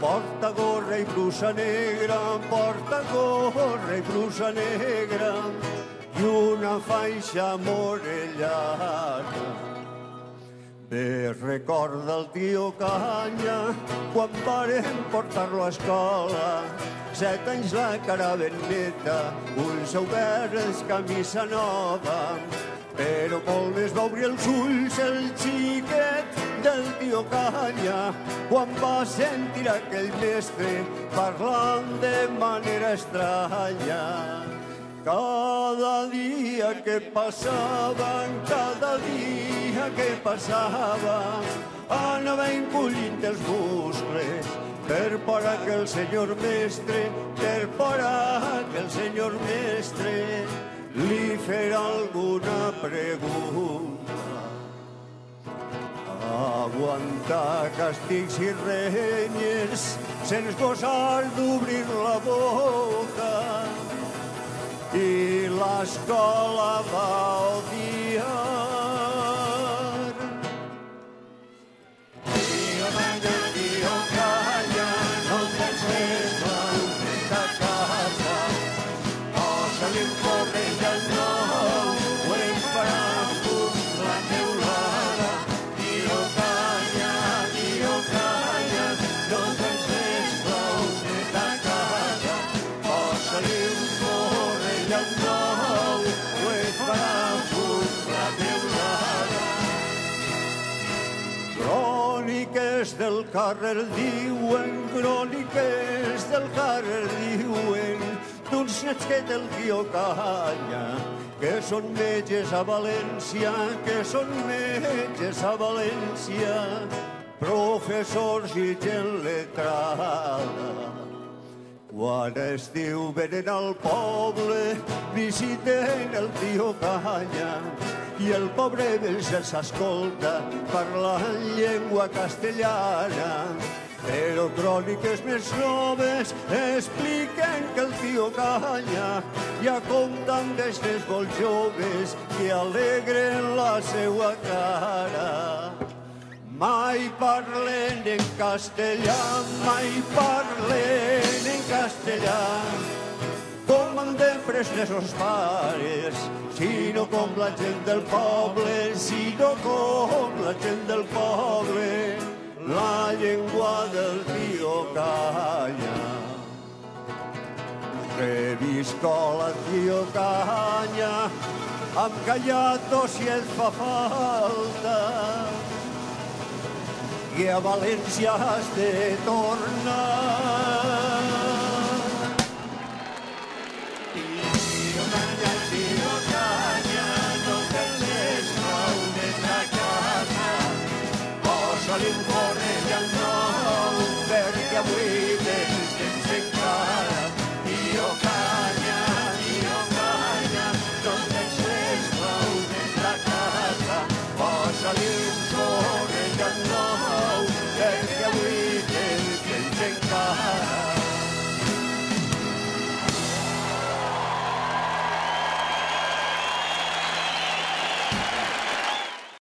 Porta gorra i brusa negra, porta gorra i brusa negra, i una faixa morellana. Bé recorda el tio Canya quan varen portar-lo a escola. Set anys la cara ben neta, ulls oberts, camisa nova. Però molt més va obrir els ulls el xiquet del tio Canya quan va sentir aquell mestre parlant de manera estranya. Cada dia que passava, cada dia que passava, anava encollint els muscles per por a que el senyor mestre, per por a que el senyor mestre li fera alguna pregunta. Aguantar càstigs i renyes sense gosar d'obrir la boca i l'escola va odiar. Del carrer diuen, cròniques del carrer diuen, d'uns nets que del tio Canya, que són metges a València, que són metges a València, professors i gent letrada. Quan estiu venen al poble, visiten el tio Canya i el pobre vell se'ls escolta parlant llengua castellana. Però cròniques més noves expliquen que el tio Canya ja compta amb destes molt joves que alegren la seua cara. Mai parlen en castellà, mai parlen en castellà, com han de presnes els pares, sinó com la gent del poble, sinó com la gent del poble, la llengua del tio Canya. Revisco la tio Canya, amb callato si et fa falta, i a València has de tornar.